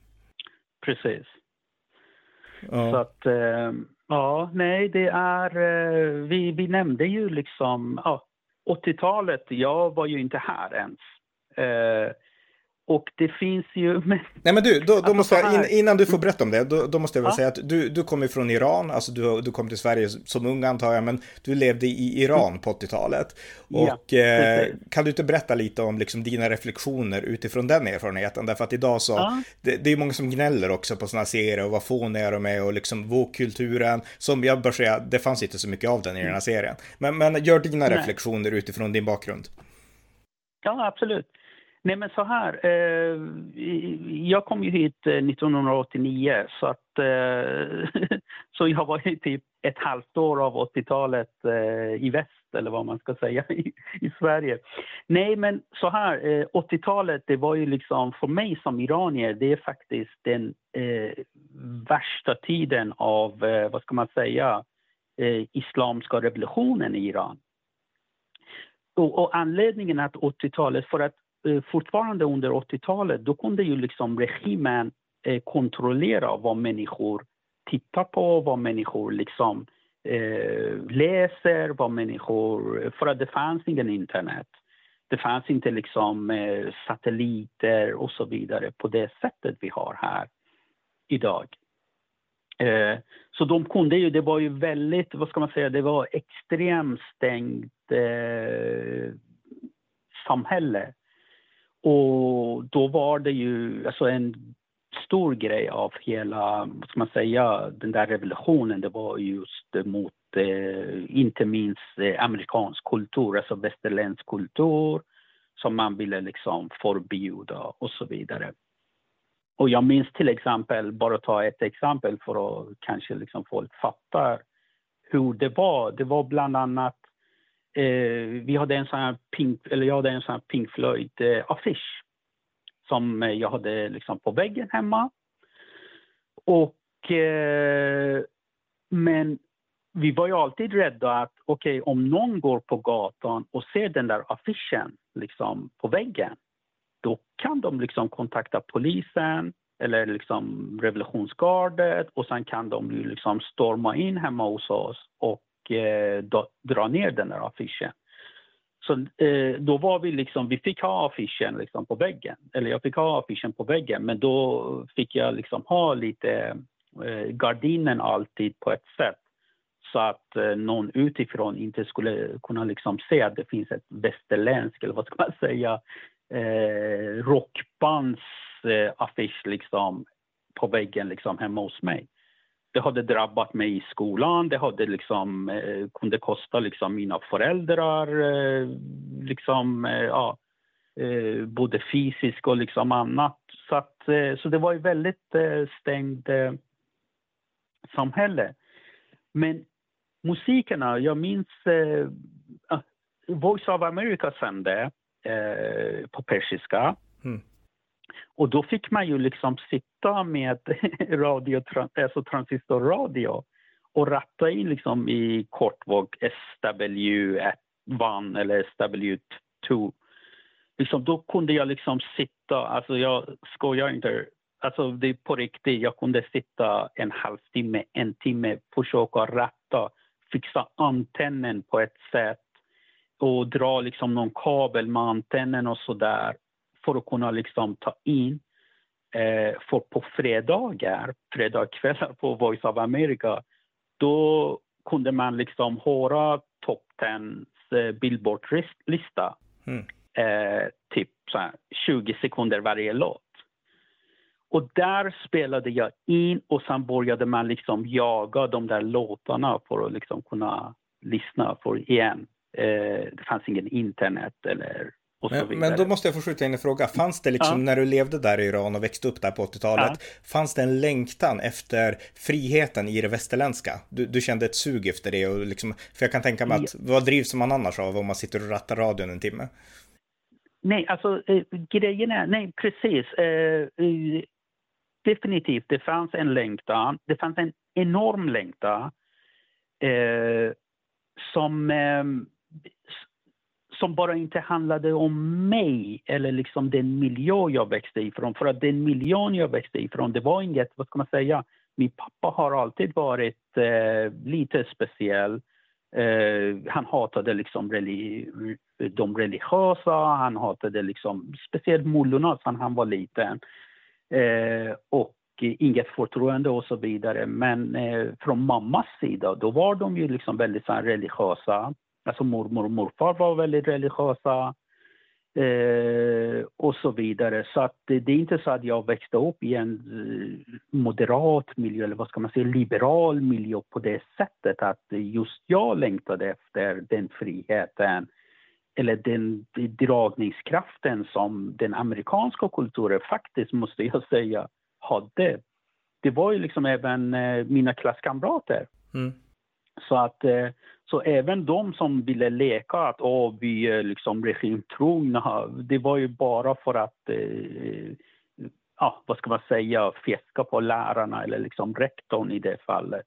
Precis. Ja. Så att, eh, ja, nej, det är, eh, vi, vi nämnde ju liksom, ja, 80-talet, jag var ju inte här ens. Eh, och det finns ju... Men... Nej men du, då, då alltså måste jag, innan du får berätta om det, då, då måste jag väl ja. säga att du, du kommer från Iran, alltså du, du kom till Sverige som ung antar jag, men du levde i Iran mm. på 80-talet. Och ja, eh, kan du inte berätta lite om liksom, dina reflektioner utifrån den erfarenheten? Därför att idag så, ja. det, det är många som gnäller också på sådana serier och vad fåniga de är och liksom vågkulturen, som jag bör säga, det fanns inte så mycket av den i den här serien. Men, men gör dina Nej. reflektioner utifrån din bakgrund. Ja, absolut. Nej men så här, eh, jag kom ju hit eh, 1989 så att eh, så jag var ju typ ett halvt år av 80-talet eh, i väst eller vad man ska säga i, i Sverige. Nej men så här, eh, 80-talet det var ju liksom för mig som iranier det är faktiskt den eh, värsta tiden av, eh, vad ska man säga, islamska revolutionen i Iran. och, och anledningen att 80-talet, för att Eh, fortfarande under 80-talet, då kunde ju liksom regimen eh, kontrollera vad människor tittar på, vad människor liksom eh, läser, vad människor... För att det fanns ingen internet. Det fanns inte liksom eh, satelliter och så vidare på det sättet vi har här idag. Eh, så de kunde ju, det var ju väldigt, vad ska man säga, det var extremt stängt eh, samhälle. Och då var det ju alltså en stor grej av hela, vad ska man säga, den där revolutionen, det var just mot eh, inte minst eh, amerikansk kultur, alltså västerländsk kultur som man ville liksom förbjuda och så vidare. Och jag minns till exempel, bara ta ett exempel för att kanske liksom folk fattar hur det var. Det var bland annat, eh, vi hade en sån här Pink, eller jag hade en sån här Pink Floyd-affisch eh, som eh, jag hade liksom på väggen hemma. Och, eh, men vi var ju alltid rädda att okej, okay, om någon går på gatan och ser den där affischen liksom, på väggen, då kan de liksom kontakta polisen eller liksom revolutionsgardet och sen kan de liksom storma in hemma hos oss och eh, dra ner den där affischen. Så eh, då var vi liksom, vi fick ha affischen liksom på väggen, eller jag fick ha affischen på väggen, men då fick jag liksom ha lite eh, gardinen alltid på ett sätt så att eh, någon utifrån inte skulle kunna liksom se att det finns ett västerländskt, eller vad ska man säga, eh, rockbandsaffisch eh, liksom på väggen liksom hemma hos mig. Det hade drabbat mig i skolan, det hade liksom, eh, kunde kosta liksom mina föräldrar eh, liksom, eh, ja, eh, både fysiskt och liksom annat. Så, att, eh, så det var ett väldigt eh, stängt eh, samhälle. Men musikerna, jag minns eh, ah, Voice of America sände eh, på persiska. Mm. Och då fick man ju liksom sitta med radio, alltså transistorradio och ratta in liksom i kortvåg SW1 eller SW2. Liksom, då kunde jag liksom sitta, alltså jag skojar inte, alltså det är på riktigt, jag kunde sitta en halvtimme, en timme, försöka ratta, fixa antennen på ett sätt och dra liksom någon kabel med antennen och så där för att kunna liksom ta in. Eh, för på fredagar, fredagskvällar på Voice of America, då kunde man liksom höra Top Tens eh, Billboard-lista. Mm. Eh, typ så 20 sekunder varje låt. Och där spelade jag in och sen började man liksom jaga de där låtarna för att liksom kunna lyssna för igen. Eh, det fanns ingen internet eller men, men, då måste jag få skjuta in en fråga. Fanns det liksom, ja. när du levde där i Iran och växte upp där på 80-talet, ja. fanns det en längtan efter friheten i det västerländska? Du, du kände ett sug efter det och liksom, för jag kan tänka mig att, vad drivs man annars av om man sitter och rattar radion en timme? Nej, alltså eh, grejen är, nej precis. Eh, eh, definitivt, det fanns en längtan. Det fanns en enorm längtan eh, som ehm, som bara inte handlade om mig eller liksom den miljö jag växte ifrån. För att den miljön jag växte ifrån, det var inget, vad ska man säga, min pappa har alltid varit eh, lite speciell. Eh, han hatade liksom religi de religiösa, han hatade liksom speciellt mullorna sen han var liten. Eh, och inget förtroende och så vidare. Men eh, från mammas sida, då var de ju liksom väldigt så här, religiösa. Alltså mormor och morfar var väldigt religiösa eh, och så vidare. Så att det, är inte så att jag växte upp i en eh, moderat miljö, eller vad ska man säga, liberal miljö på det sättet att just jag längtade efter den friheten eller den dragningskraften som den amerikanska kulturen faktiskt, måste jag säga, hade. Det var ju liksom även eh, mina klasskamrater. Mm. Så att eh, så även de som ville leka att oh, vi är liksom regimtrogna, det var ju bara för att eh, ja, vad ska man säga, fjäska på lärarna eller liksom rektorn i det fallet.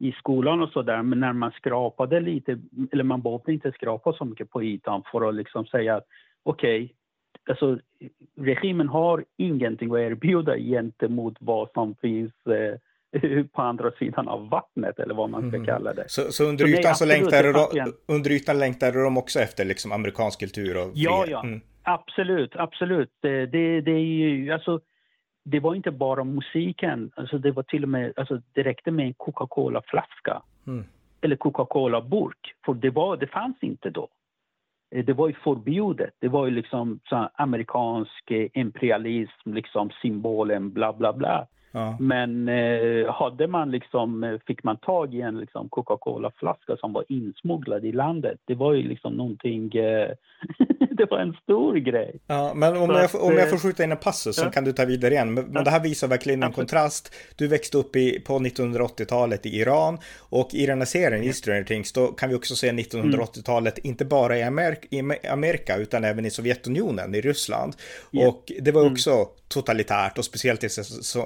i skolan och sådär, men när man skrapade lite, eller man behövde inte skrapa så mycket på ytan för att liksom säga att okej, okay, alltså regimen har ingenting att erbjuda gentemot vad som finns eh, på andra sidan av vattnet eller vad man ska mm. kalla det. Så, så under, ytan så längtade de, under ytan längtade de också efter liksom amerikansk kultur och? Ja, ja. Mm. Absolut, absolut. Det, det, det, är ju, alltså, det var inte bara musiken, alltså det var till och med, alltså det räckte med en Coca-Cola-flaska. Mm. Eller Coca-Cola-burk, för det, var, det fanns inte då. Eh, det var ju förbjudet. Det var ju liksom så amerikansk eh, imperialism, liksom symbolen bla bla bla. Ja. Men eh, hade man liksom, eh, fick man tag i en liksom Coca-Cola-flaska som var insmugglad i landet, det var ju liksom någonting, eh, det var en stor grej. Ja, men om, jag, om jag får skjuta in en passus ja. så kan du ta vidare igen. Men, men det här visar verkligen en kontrast. Du växte upp i, på 1980-talet i Iran och i den här serien, i Stranger Things, då kan vi också se 1980-talet, mm. inte bara i, Amerika, i Amerika utan även i Sovjetunionen, i Ryssland. Och det var mm. också. Totalitärt och speciellt i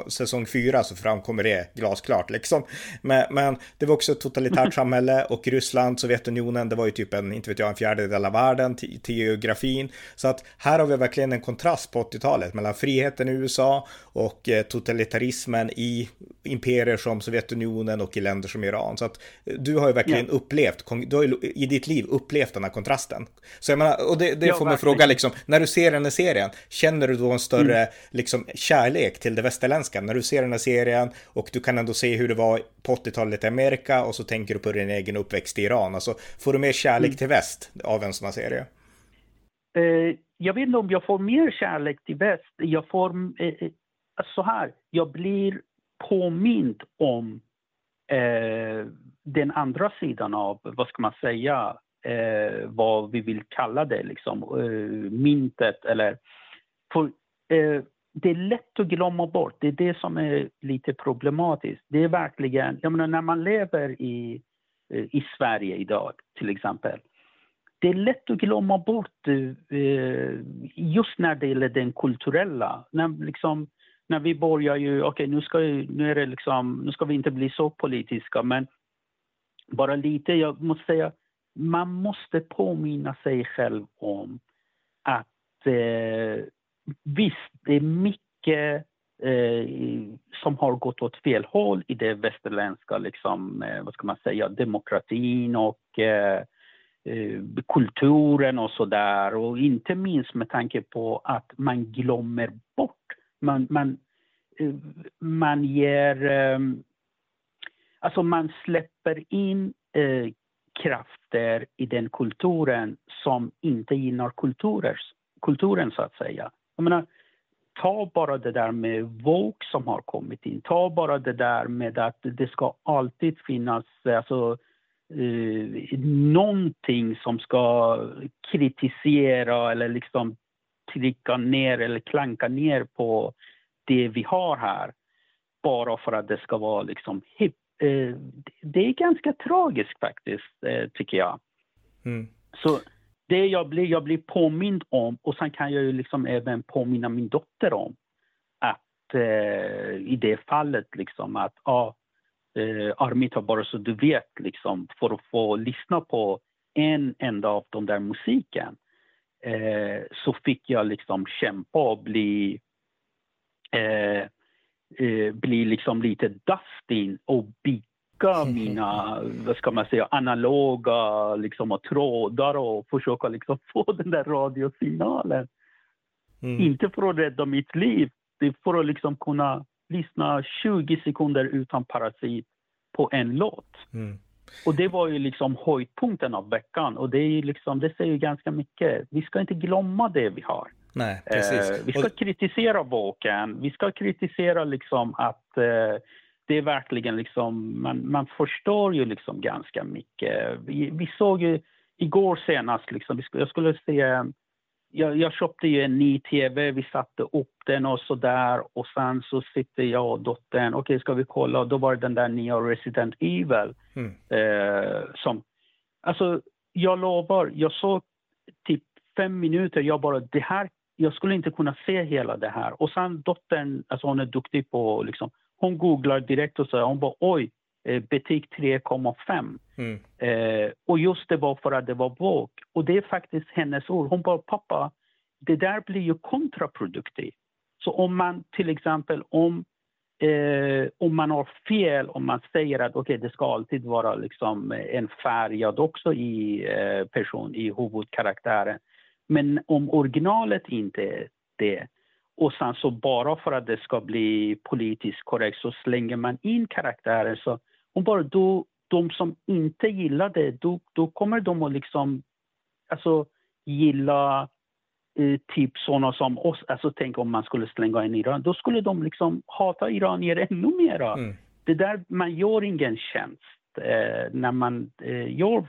säsong 4 så framkommer det glasklart liksom. Men, men det var också ett totalitärt samhälle och Ryssland, Sovjetunionen, det var ju typ en, inte vet jag, en fjärdedel av världen till geografin. Så att här har vi verkligen en kontrast på 80-talet mellan friheten i USA och eh, totalitarismen i imperier som Sovjetunionen och i länder som Iran. Så att eh, du har ju verkligen ja. upplevt, du har ju i ditt liv upplevt den här kontrasten. Så jag menar, och det, det ja, får mig fråga liksom, när du ser den här serien, känner du då en större mm. Liksom kärlek till det västerländska? När du ser den här serien och du kan ändå se hur det var på 80-talet i Amerika och så tänker du på din egen uppväxt i Iran. Alltså, får du mer kärlek mm. till väst av en sån här serie? Eh, jag vet inte om jag får mer kärlek till väst. Jag får eh, eh så här, jag blir påmind om eh, den andra sidan av, vad ska man säga, eh, vad vi vill kalla det, liksom, eh, myntet eller... För, eh, det är lätt att glömma bort, det är det som är lite problematiskt. Det är verkligen, jag menar när man lever i, eh, i Sverige idag till exempel, det är lätt att glömma bort eh, just när det gäller den kulturella. När, liksom, när vi börjar ju, okej okay, nu, nu, liksom, nu ska vi inte bli så politiska men bara lite, jag måste säga, man måste påminna sig själv om att eh, visst, det är mycket eh, som har gått åt fel håll i det västerländska, liksom, eh, vad ska man säga, demokratin och eh, eh kulturen och så där. Och inte minst med tanke på att man glömmer bort, man, man, eh, man ger, ehm, alltså man släpper in eh, krafter i den kulturen som inte gynnar kulturen så att säga. Jag menar, ta bara det där med Vogue som har kommit in. Ta bara det där med att det ska alltid finnas alltså, eh, någonting som ska kritisera eller liksom trycka ner eller klanka ner på det vi har här. Bara för att det ska vara liksom hip. Eh, det är ganska tragiskt faktiskt, eh, tycker jag. Mm. Så det jag blir, jag blir påmind om och sen kan jag ju liksom även påminna min dotter om att eh, i det fallet liksom att ja, eh, Armita bara så du vet liksom för att få lyssna på en enda av de där musiken eh, så fick jag liksom kämpa och bli eh, eh, bli liksom lite dustin och bygga mina, vad ska man säga, analoga liksom, och trådar och försöka liksom få den där radiosignalen. Mm. Inte för att rädda mitt liv, det är för att liksom kunna lyssna 20 sekunder utan parasit på en låt. Mm. Och det var ju liksom höjdpunkten av veckan och det, är liksom, det säger ganska mycket. Vi ska inte glömma det vi har. Nej, precis. Eh, vi ska och... kritisera boken, vi ska kritisera liksom att eh, det är verkligen liksom, man, man förstår ju liksom ganska mycket. Vi, vi såg ju igår senast, liksom, jag skulle se, jag, jag köpte ju en ny tv, vi satte upp den och så där och sen så sitter jag och dottern, okej okay, ska vi kolla? Och då var det den där nya Resident Evil. Mm. Eh, som, alltså jag lovar, jag såg typ fem minuter, jag bara det här, jag skulle inte kunna se hela det här. Och sen dottern, alltså hon är duktig på liksom, hon googlar direkt och säger hon bara oj, eh, betyg 3,5. Mm. Eh, och just det var för att det var våg. Och det är faktiskt hennes ord. Hon bara, pappa, det där blir ju kontraproduktivt. Så om man till exempel, om, eh, om man har fel, om man säger att okay, det ska alltid vara liksom en färgad också i eh, person, i huvudkaraktären. Men om originalet inte är det, och sen så bara för att det ska bli politiskt korrekt så slänger man in karaktärer så och bara då, de som inte gillar det, då, då kommer de att liksom alltså, gilla eh, typ sådana som oss. Alltså tänk om man skulle slänga in Iran, då skulle de liksom hata iranier ännu mera. Mm. Det där, man gör ingen tjänst eh, när man eh, gör.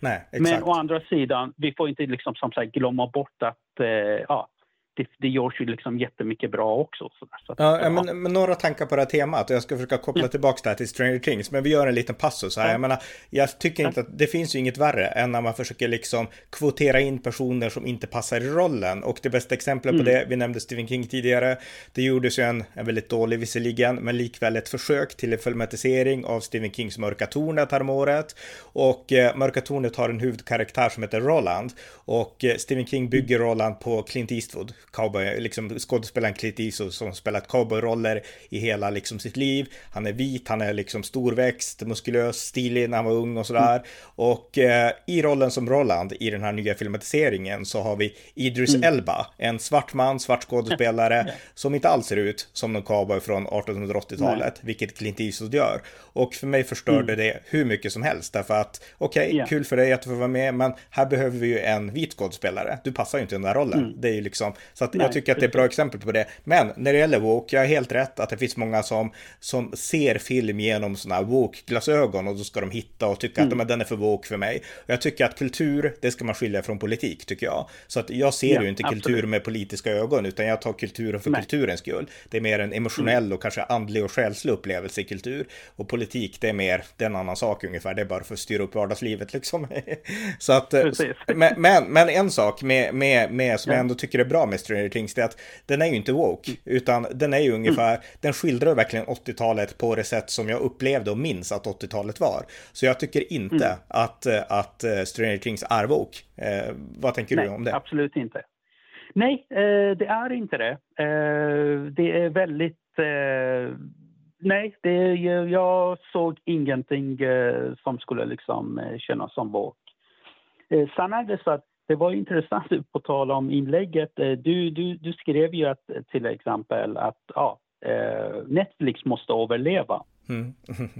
Nej, exakt. Men å andra sidan, vi får inte liksom som sagt glömma bort att eh, ja, det, det görs ju liksom jättemycket bra också. Så, så att, Ja, men, men några tankar på det här temat jag ska försöka koppla Ja. tillbaka det här till Stranger Things. Men vi gör en liten passus här. Ja. Jag menar, jag tycker inte att det finns ju inget värre än när man försöker liksom kvotera in personer som inte passar i rollen. Och det bästa exemplet på Mm. det, vi nämnde Stephen King tidigare, det gjordes ju en, en väldigt dålig visserligen, men likväl ett försök till en filmatisering av Stephen Kings Mörka Tornet häromåret. Och eh, Mörka Tornet har en huvudkaraktär som heter Roland. Och eh, Stephen King bygger Roland på Clint Eastwood, cowboy, liksom skådespelaren Clint Eastwood som spelat cowboyroller i hela liksom sitt liv. Han är vit, han är liksom storväxt, muskulös, stilig när han var ung och sådär. Och eh, i rollen som Roland i den här nya filmatiseringen så har vi Idris Elba, en svart man, svart skådespelare som inte alls ser ut som någon cowboy från 1880-talet, vilket Clint Eastwood gör. Och för mig förstörde det hur mycket som helst därför att okej, Ja. kul för dig att du får vara med, men här behöver vi ju en vit skådespelare. Du passar ju inte i den där rollen. Det är ju liksom, så att Nej, jag tycker att det är ett bra exempel på det. Men när det gäller woke, jag är helt rätt att det finns många som, som ser film genom sådana woke-glasögon och då ska de hitta och tycka att men, den är för woke för mig. Och jag tycker att kultur, det ska man skilja från politik tycker jag. Så att jag ser Ja, ju inte kultur absolut. med politiska ögon utan jag tar kulturen för Nej. kulturens skull. Det är mer en emotionell och kanske andlig och själslig upplevelse i kultur. Och politik, det är mer, det är en annan sak ungefär. Det är bara för att styra upp vardagslivet liksom. så att, Precis. men, men, men en sak med, med, med som Ja. jag ändå tycker är bra med Stranger Things, det är att den är ju inte woke, utan den är ju ungefär, den skildrar verkligen 80-talet på det sätt som jag upplevde och minns att 80-talet var. Så jag tycker inte att, eh, att eh, Stranger Things är woke. Eh, vad tänker Nej, du om det? absolut inte. Nej, eh, det är inte det. Eh, det är väldigt... Eh, nej, det, jag såg ingenting som skulle liksom kännas som våg. Eh, sen är det så att det var intressant på tal om inlägget. Eh, du, du, du skrev ju att, till exempel att ja, eh, Netflix måste överleva. Mm.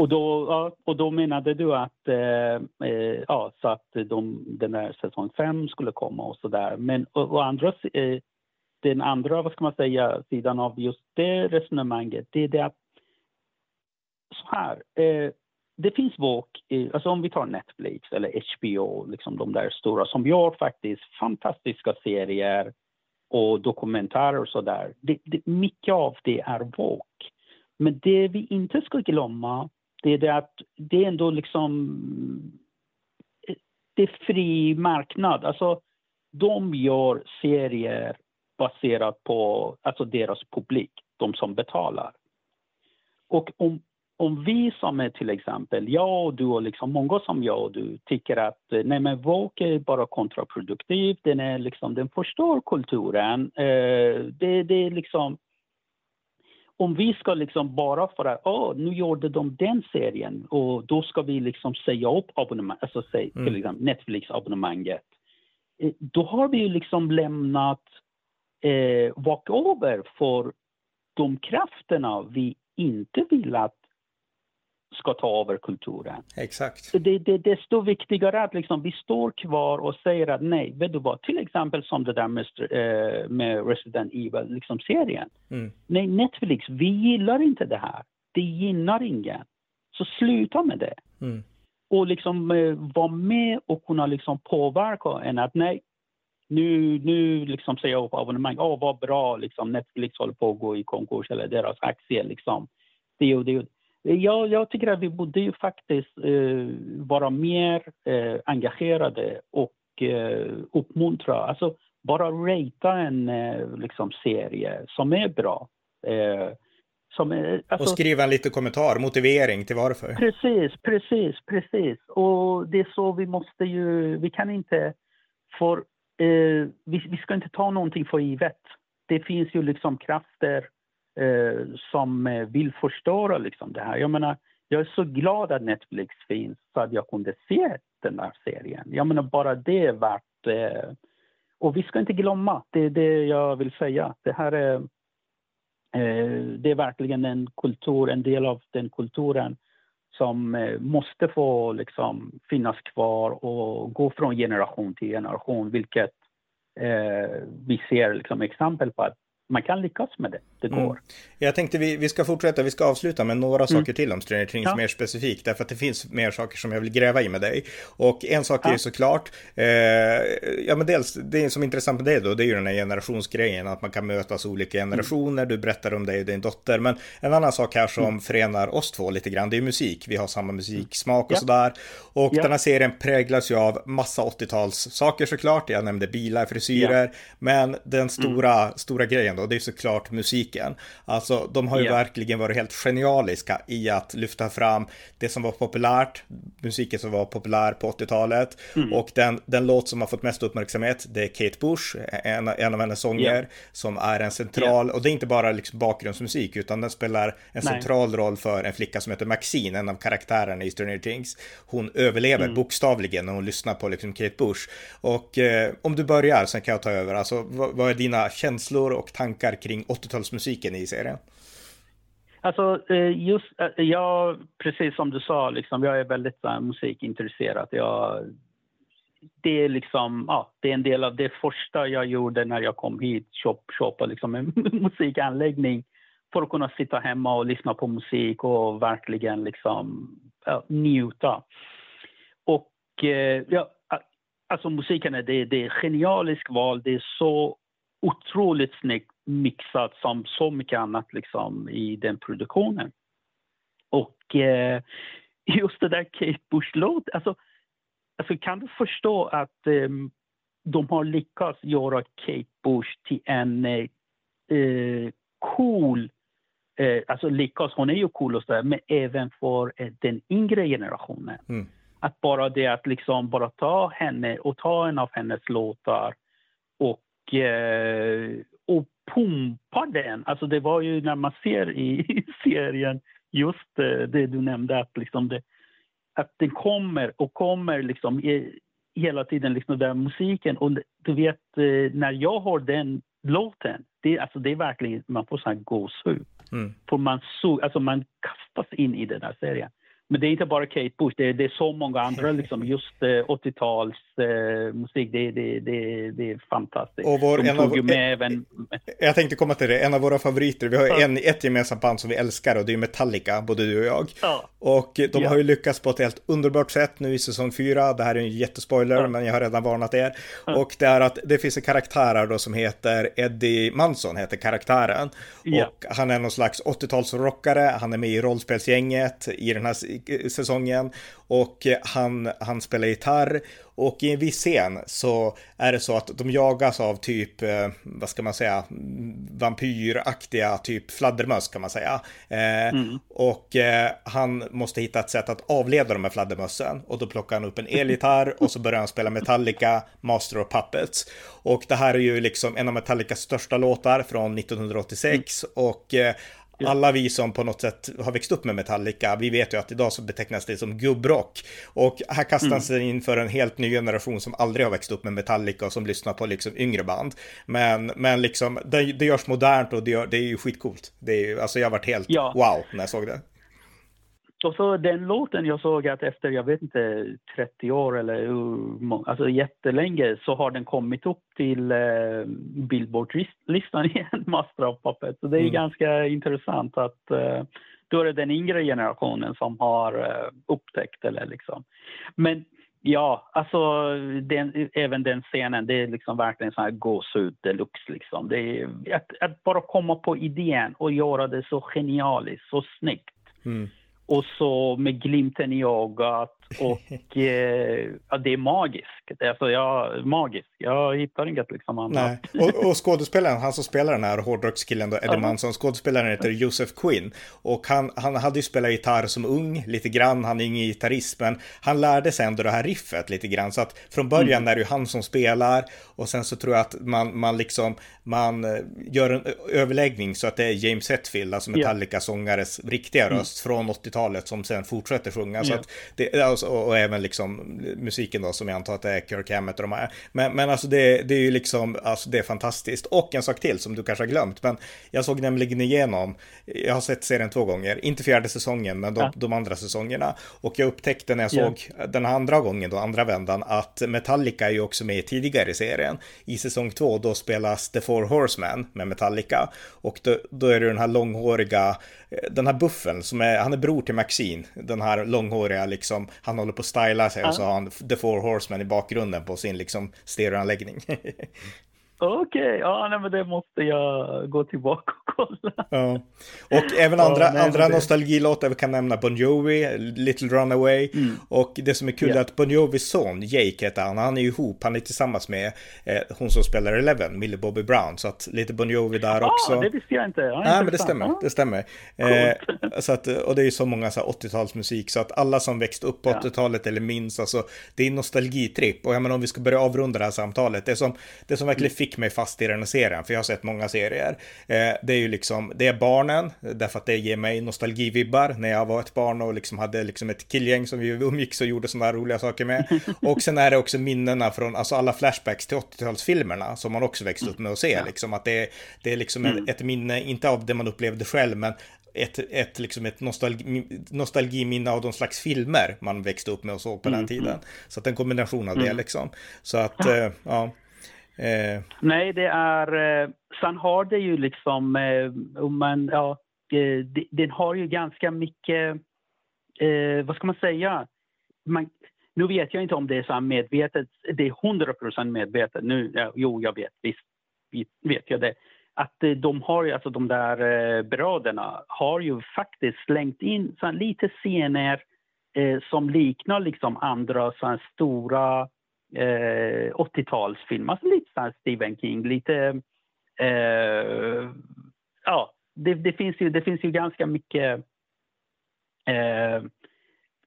Och då, ja, och då menade du att, eh, eh, ja, så att de, den där säsong fem skulle komma och sådär. Men å, andra, eh, den andra, vad ska man säga, sidan av just det resonemanget, det är det att så här, eh, det finns bok, alltså om vi tar Netflix eller HBO, liksom de där stora som gör faktiskt fantastiska serier och dokumentärer och sådär. Det, det, mycket av det är bok. Men det vi inte ska glömma, det är det att det är ändå liksom det är fri marknad. Alltså, de gör serier baserat på alltså deras publik, de som betalar. Och om, om vi som är till exempel, jag och du och liksom många som jag och du tycker att eh, nej men Vogue är bara kontraproduktiv, den är liksom, den förstör kulturen. Eh, det, det är liksom om vi ska liksom bara för att oh, nu gjorde de den serien och då ska vi liksom säga upp abonnemang, alltså säg, till exempel Netflix-abonnemanget. Eh, Då har vi ju liksom lämnat eh, walkover för de krafterna vi inte vill att ska ta över kulturen. Exakt. Så det, det är desto viktigare att liksom vi står kvar och säger att nej, vet du vad, till exempel som det där med, eh, med Resident Evil, liksom serien. Mm. Nej, Netflix, vi gillar inte det här. Det gynnar ingen. Så sluta med det. Mm. Och liksom eh, vara med och kunna liksom påverka en att nej, nu, nu liksom säger jag upp abonnemang. Åh, vad bra, liksom Netflix håller på att gå i konkurs eller deras aktier liksom. Det och det. och- Jag, jag tycker att vi borde ju faktiskt eh, vara mer eh, engagerade och eh, uppmuntra, alltså bara ratea en eh, liksom, serie som är bra. Eh, Som, är- alltså, Och skriva en liten kommentar, motivering till varför. Precis, precis, precis. Och det är så vi måste ju, vi kan inte, för eh, vi, vi ska inte ta någonting för givet. Det finns ju liksom krafter eh, som eh, vill förstöra liksom det här. Jag menar, jag är så glad att Netflix finns så att jag kunde se den här serien. Jag menar bara det är värt, eh, och vi ska inte glömma, det är det jag vill säga. Det här är, eh, det är verkligen en kultur, en del av den kulturen som eh, måste få liksom, finnas kvar och gå från generation till generation, vilket eh, vi ser liksom, exempel på att man kan lyckas med det. Det går. Mm. Jag tänkte vi, vi ska fortsätta, vi ska avsluta med några saker till om Stranger Things Ja. mer specifikt, därför att det finns mer saker som jag vill gräva i med dig. Och en sak är Ja. ju såklart, eh, ja men dels, det som är intressant med dig då, det är ju den här generationsgrejen, att man kan mötas olika generationer, du berättar om dig och din dotter, men en annan sak här som förenar oss två lite grann, det är musik, vi har samma musiksmak och Ja. sådär. Och den här serien präglas ju av massa 80-tals saker såklart, jag nämnde bilar, frisyrer, men den stora, stora grejen då, det är såklart musiken. Alltså, de har ju Ja. verkligen varit helt genialiska i att lyfta fram det som var populärt, musiken som var populär på 80-talet. Mm. Och den, den låt som har fått mest uppmärksamhet, det är Kate Bush, en, en av hennes sånger, Ja. som är en central, och det är inte bara liksom bakgrundsmusik, utan den spelar en Nej. central roll för en flicka som heter Maxine, en av karaktärerna i Stranger Things. Hon överlever Mm. bokstavligen när hon lyssnar på liksom Kate Bush. Och eh, om du börjar, sen kan jag ta över. Alltså, vad, vad är dina känslor och tankar kring 80-talsmusiken i serien? Alltså, eh, just, eh, jag, precis som du sa, liksom, jag är väldigt så här, musikintresserad. Jag, det är liksom, ja, det är en del av det första jag gjorde när jag kom hit, shop, shoppa liksom en musikanläggning för att kunna sitta hemma och lyssna på musik och verkligen liksom ja, njuta. Och eh, ja, alltså musiken är, det, det är genialiskt val, det är så otroligt snyggt mixat som så mycket annat liksom i den produktionen. Och eh, just det där Kate Bush-låt, alltså, alltså kan du förstå att ehm, de har lyckats göra Kate Bush till en eh, eh, cool, eh, alltså lyckas, hon är ju cool och sådär, men även för eh, den yngre generationen. Mm. Att bara det att liksom bara ta henne och ta en av hennes låtar och, eh, och pumpa den. Alltså det var ju när man ser i serien just eh, det du nämnde att liksom det, att den kommer och kommer liksom i, hela tiden liksom den musiken och du vet eh, när jag hör den låten, det, alltså det är verkligen, man får sån här gåshud. Mm. För man, så, alltså man kastas in i den här serien. Men det är inte bara Kate Bush, det är, det är så många andra, liksom, just eh, 80-tals eh, musik. Det, det, det, det är fantastiskt. Och vår- en av- tog ju med även... Jag tänkte komma till det, en av våra favoriter, vi har ju en, ett gemensamt band som vi älskar och det är Metallica, både du och jag. Ja. Och de Ja. har ju lyckats på ett helt underbart sätt nu i säsong fyra. Det här är en jättespoiler, Ja. men jag har redan varnat er. Och det är att det finns en karaktär då som heter Eddie Manson, heter karaktären. Ja. Och han är någon slags 80-talsrockare, han är med i rollspelsgänget i den här säsongen. Och han, han spelar gitarr. Och i en viss scen så är det så att de jagas av typ, eh, vad ska man säga, vampyraktiga typ fladdermöss kan man säga. Eh, Och eh, han måste hitta ett sätt att avleda de här fladdermössen. Och då plockar han upp en elgitarr och så börjar han spela Metallica, Master of Puppets. Och det här är ju liksom en av Metallicas största låtar från 1986. Och eh, alla vi som på något sätt har växt upp med Metallica, vi vet ju att idag så betecknas det som gubbrock. Och här kastas det in för en helt ny generation som aldrig har växt upp med Metallica och som lyssnar på liksom yngre band. Men, men liksom, det, det görs modernt och det, gör, det är ju skitcoolt. Det är ju, alltså jag har varit helt Ja. wow när jag såg det. Och så den låten jag såg att efter, jag vet inte, 30 år eller alltså jättelänge så har den kommit upp till eh, Billboard-listan igen, Master of Puppets. Så det är Mm. ganska intressant att eh, då är det den yngre generationen som har eh, upptäckt eller liksom. Men ja, alltså den, även den scenen, det är liksom verkligen så här gåshud deluxe liksom. Det är, att, att bara komma på idén och göra det så genialiskt, så snyggt. Mm. Och så med glimten i ögat och eh, ja, det är magiskt. Alltså, jag, magiskt. Jag hittar inget liksom annat. Och, och skådespelaren, han som spelar den här hårdrockskillen då, Eddie uh-huh. Munson, skådespelaren heter Joseph Quinn. Och han, han hade ju spelat gitarr som ung, lite grann, han är ingen gitarrist, men han lärde sig ändå det här riffet lite grann. Så att från början mm. är det ju han som spelar och sen så tror jag att man, man liksom, man eh, gör en överläggning så att det är James Hetfield, alltså Metallica-sångares riktiga mm. röst mm. från 80-talet som sen fortsätter sjunga. Så att det, alltså, och, och, även liksom musiken då som jag antar att det är Kirk Hammett och de här. Men, men alltså det, det är ju liksom, alltså det är fantastiskt. Och en sak till som du kanske har glömt, men jag såg nämligen igenom, jag har sett serien två gånger, inte fjärde säsongen, men de, ja. de andra säsongerna. Och jag upptäckte när jag såg ja. den andra gången, då andra vändan, att Metallica är ju också med tidigare i serien. I säsong två, då spelas The Four Horsemen med Metallica. Och då, då är det den här långhåriga den här buffen som är, han är bror till Maxine, den här långhåriga liksom, han håller på att styla sig ja. och så har han The Four Horsemen i bakgrunden på sin liksom stereoanläggning. Okej, okay. ja nej, men det måste jag gå tillbaka och kolla. Ja. Och även andra, ja, nej, andra det... nostalgilåtar, vi kan nämna Bon Jovi, Little Runaway. Mm. Och det som är kul yeah. är att Bon Jovis son, Jake heter han, han är ihop, han är tillsammans med eh, hon som spelar Eleven, Millie Bobby Brown. Så att lite Bon Jovi där ah, också. det visste jag inte. Ja, nej, men det stämmer, ah. det stämmer. Eh, så att, och det är ju så många 80-talsmusik, så att alla som växt upp på 80-talet eller minns, alltså det är nostalgitripp. Och jag menar om vi ska börja avrunda det här samtalet, det som, det som verkligen mm. fick fick mig fast i den här serien, för jag har sett många serier. Eh, det är ju liksom, det är barnen, därför att det ger mig nostalgivibbar när jag var ett barn och liksom hade liksom ett killgäng som vi umgicks och gjorde sådana roliga saker med. Och sen är det också minnena från, alltså alla flashbacks till 80-talsfilmerna som man också växt upp med att se, liksom att det, det är liksom mm. ett minne, inte av det man upplevde själv, men ett, ett, liksom ett nostalgi, nostalgiminne av de slags filmer man växte upp med och såg på mm, den tiden. Mm. Så att en kombination av det mm. liksom. Så att, ja. Eh, ja. Eh. Nej, det är... Eh, sen har det ju liksom... Eh, man, ja, eh, det, den har ju ganska mycket... Eh, vad ska man säga? Man, nu vet jag inte om det är så medvetet. Det är hundra procent medvetet. Nu, ja, jo, jag vet. Visst vet jag det. Att eh, de har ju, alltså de där eh, bröderna har ju faktiskt slängt in så lite scener eh, som liknar liksom andra så stora eh, 80-talsfilm, alltså lite så Stephen King, lite... Eh, ja, det, det, finns ju, det finns ju ganska mycket... Eh,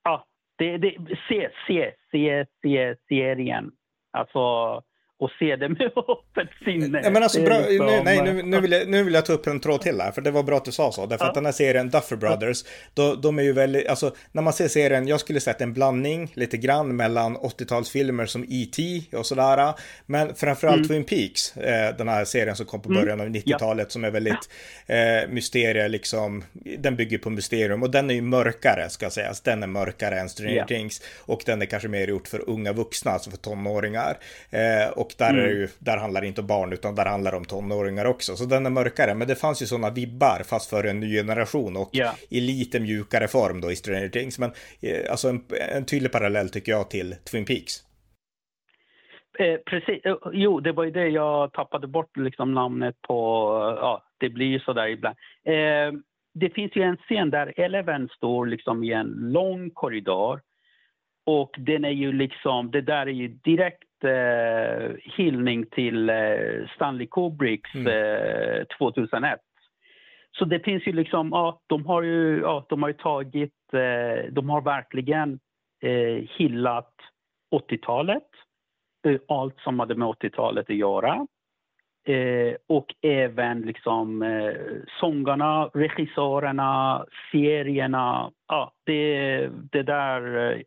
ja, det, det, se, se, se, se serien. Alltså och se det med öppet sinne. Nej, men alltså, bra, liksom, nu, nej, nu, nu, vill jag, nu vill jag ta upp en tråd till här, för det var bra att du sa så. Därför ja. att den här serien Duffer Brothers, då, de är ju väldigt, alltså när man ser serien, jag skulle sätta en blandning lite grann mellan 80-talsfilmer som E.T. och sådär. Men framförallt mm. Twin Peaks, eh, den här serien som kom på mm. början av 90-talet, ja. som är väldigt eh, mysterier, liksom, den bygger på mysterium och den är ju mörkare, ska sägas. Den är mörkare än Stranger yeah. Things och den är kanske mer gjort för unga vuxna, alltså för tonåringar. Eh, och där, mm. är ju, där handlar det inte om barn utan där handlar det om tonåringar också. Så den är mörkare. Men det fanns ju sådana vibbar fast för en ny generation och yeah. i lite mjukare form då i Stranger Things. Men eh, alltså en, en tydlig parallell tycker jag till Twin Peaks. Eh, precis. Eh, jo, det var ju det jag tappade bort liksom namnet på. Ja, det blir ju sådär ibland. Eh, det finns ju en scen där Eleven står liksom i en lång korridor och den är ju liksom, det där är ju direkt eh, hyllning till eh, Stanley Kubricks mm. eh, 2001. Så det finns ju liksom, ja, de har ju, ja, de har ju tagit, eh, de har verkligen eh, hyllat 80-talet, eh, allt som hade med 80-talet att göra. Eh, och även liksom eh, sångarna, regissörerna, serierna. Ja, det, det där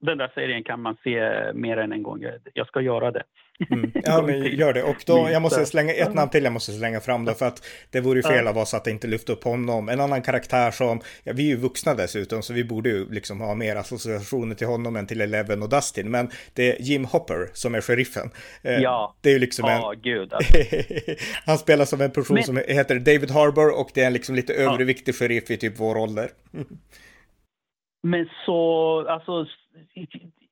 den där serien kan man se mer än en gång. Jag ska göra det. Mm. Ja, men gör det. Och då, jag måste slänga ett namn till jag måste slänga fram då, för att det vore ju fel av oss att inte lyfta upp honom. En annan karaktär som, ja, vi är ju vuxna dessutom, så vi borde ju liksom ha mer associationer till honom än till Eleven och Dustin. Men det är Jim Hopper som är sheriffen. Eh, ja. Det är ju liksom en... gud. Alltså. Han spelar som en person men... som heter David Harbour och det är en liksom lite överviktig sheriff i typ vår ålder. Men så, alltså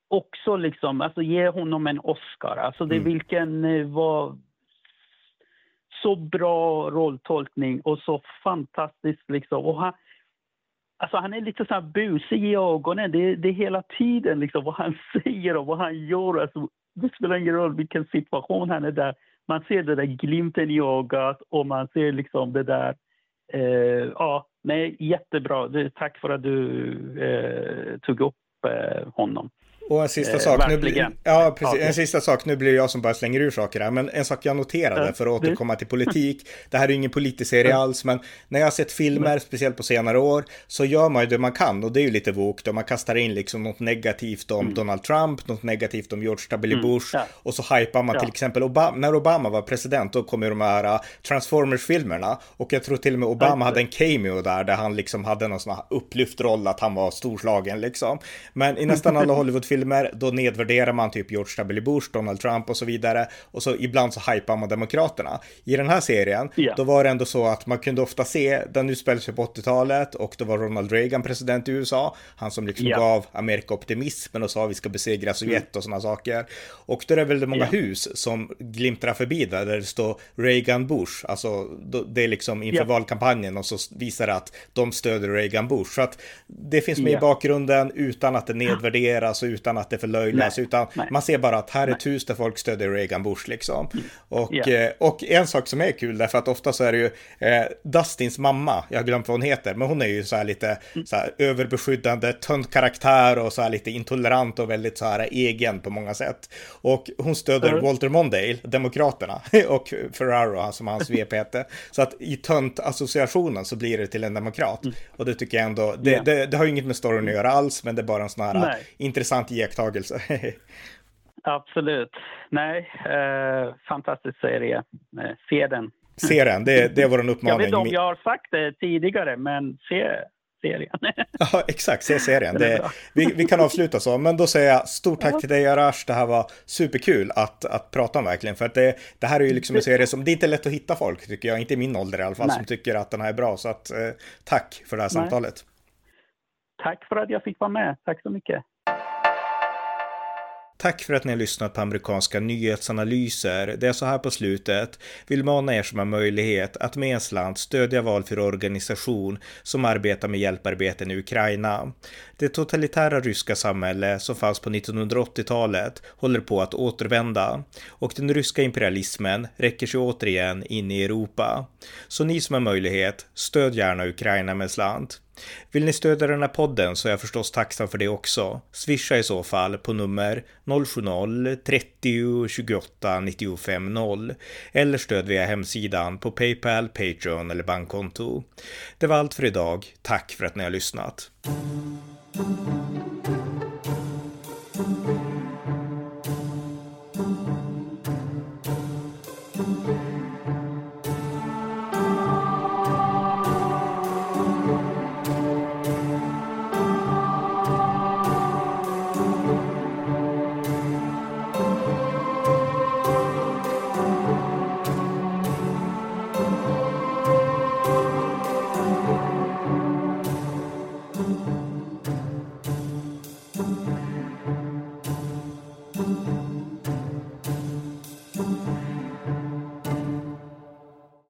också liksom, alltså ge honom en Oscar. Alltså det mm. vilken eh, var så bra rolltolkning och så fantastiskt liksom. Och han, Alltså han är lite så här busig i ögonen. Det, det är hela tiden liksom vad han säger och vad han gör. Alltså, det spelar ingen roll vilken situation han är där. Man ser det där glimten i ögat och man ser liksom det där. Eh, ja, nej, jättebra. Tack för att du eh, tog upp Eh, honom. Och en sista Eh, sak, nu verkligen. ja, precis, en sista sak, nu blir jag som bara slänger ur saker här, men en sak jag noterade för att det- återkomma till politik, det här är ingen politisk serie alls, men när jag har sett filmer, speciellt på senare år, så gör man ju det man kan och det är ju lite vokt och man kastar in liksom något negativt om Donald Trump, något negativt om George W. Bush Mm. ja. och så hypar man Ja. till exempel Obama, när Obama var president, då kom ju de här uh, Transformers-filmerna och jag tror till och med Obama hade en cameo där, där han liksom hade någon sån här upplyft roll att han var storslagen liksom. Men i nästan alla Hollywoodfilmer, då nedvärderar man typ George W. Bush, Donald Trump och så vidare. Och så ibland så hypar man Demokraterna. I den här serien, Ja. då var det ändå så att man kunde ofta se, den utspelade sig på 80-talet och då var Ronald Reagan president i USA. Han som liksom Ja. gav Amerika optimismen och sa vi ska besegra Sovjet och sådana saker. Och då är det väldigt många Ja. hus som glimtrar förbi där, där det står Reagan Bush. Alltså då- det är liksom inför valkampanjen och så visar det att de stöder Reagan Bush. Så att det finns med i bakgrunden utan att det nedvärderas och utan att det förlöjligas. Utan Nej. man ser bara att här är ett hus där folk stöder Reagan Bush liksom. Och, Ja. eh, och en sak som är kul därför att ofta så är det ju eh, Dustins mamma, jag har glömt vad hon heter, men hon är ju så här lite så här överbeskyddande, tönt karaktär och så här lite intolerant och väldigt så här egen på många sätt. Och hon stöder Mm. Walter Mondale, Demokraterna, och Ferraro som hans VP hette. Så att i tönt-associationen så blir det till en demokrat. Och det tycker jag ändå, det, Ja. det, det har ju inget med storyn att göra alls, men det är bara en sån här Nej. intressant iakttagelse. Absolut. Nej, eh, fantastisk serie. Eh, se den. Se den, det, det är vår Jag uppmaning. vet inte om jag har sagt det tidigare, men se serien. Ja, exakt, se serien. Det, vi, vi kan avsluta så, men då säger jag stort tack till dig Arash. Det här var superkul att, att prata om verkligen, för att det, det här är ju liksom en serie som, det är inte lätt att hitta folk tycker jag, inte i min ålder i alla fall, Nej. som tycker att den här är bra. Så att eh, tack för det här Nej. samtalet. Tack för att jag fick vara med. Tack så mycket. Tack för att ni har lyssnat på amerikanska nyhetsanalyser. Det är så här på slutet vill mana er som har möjlighet att med en slant stödja valfri organisation som arbetar med hjälparbeten i Ukraina. Det totalitära ryska samhälle som fanns på 1980-talet håller på att återvända och den ryska imperialismen räcker sig återigen in i Europa. Så ni som har möjlighet, stöd gärna Ukraina med en slant. Vill ni stödja den här podden så är jag förstås tacksam för det också. Swisha i så fall på nummer 070-30 28 95 0 eller stöd via hemsidan på Paypal, Patreon eller bankkonto. Det var allt för idag. Tack för att ni har lyssnat.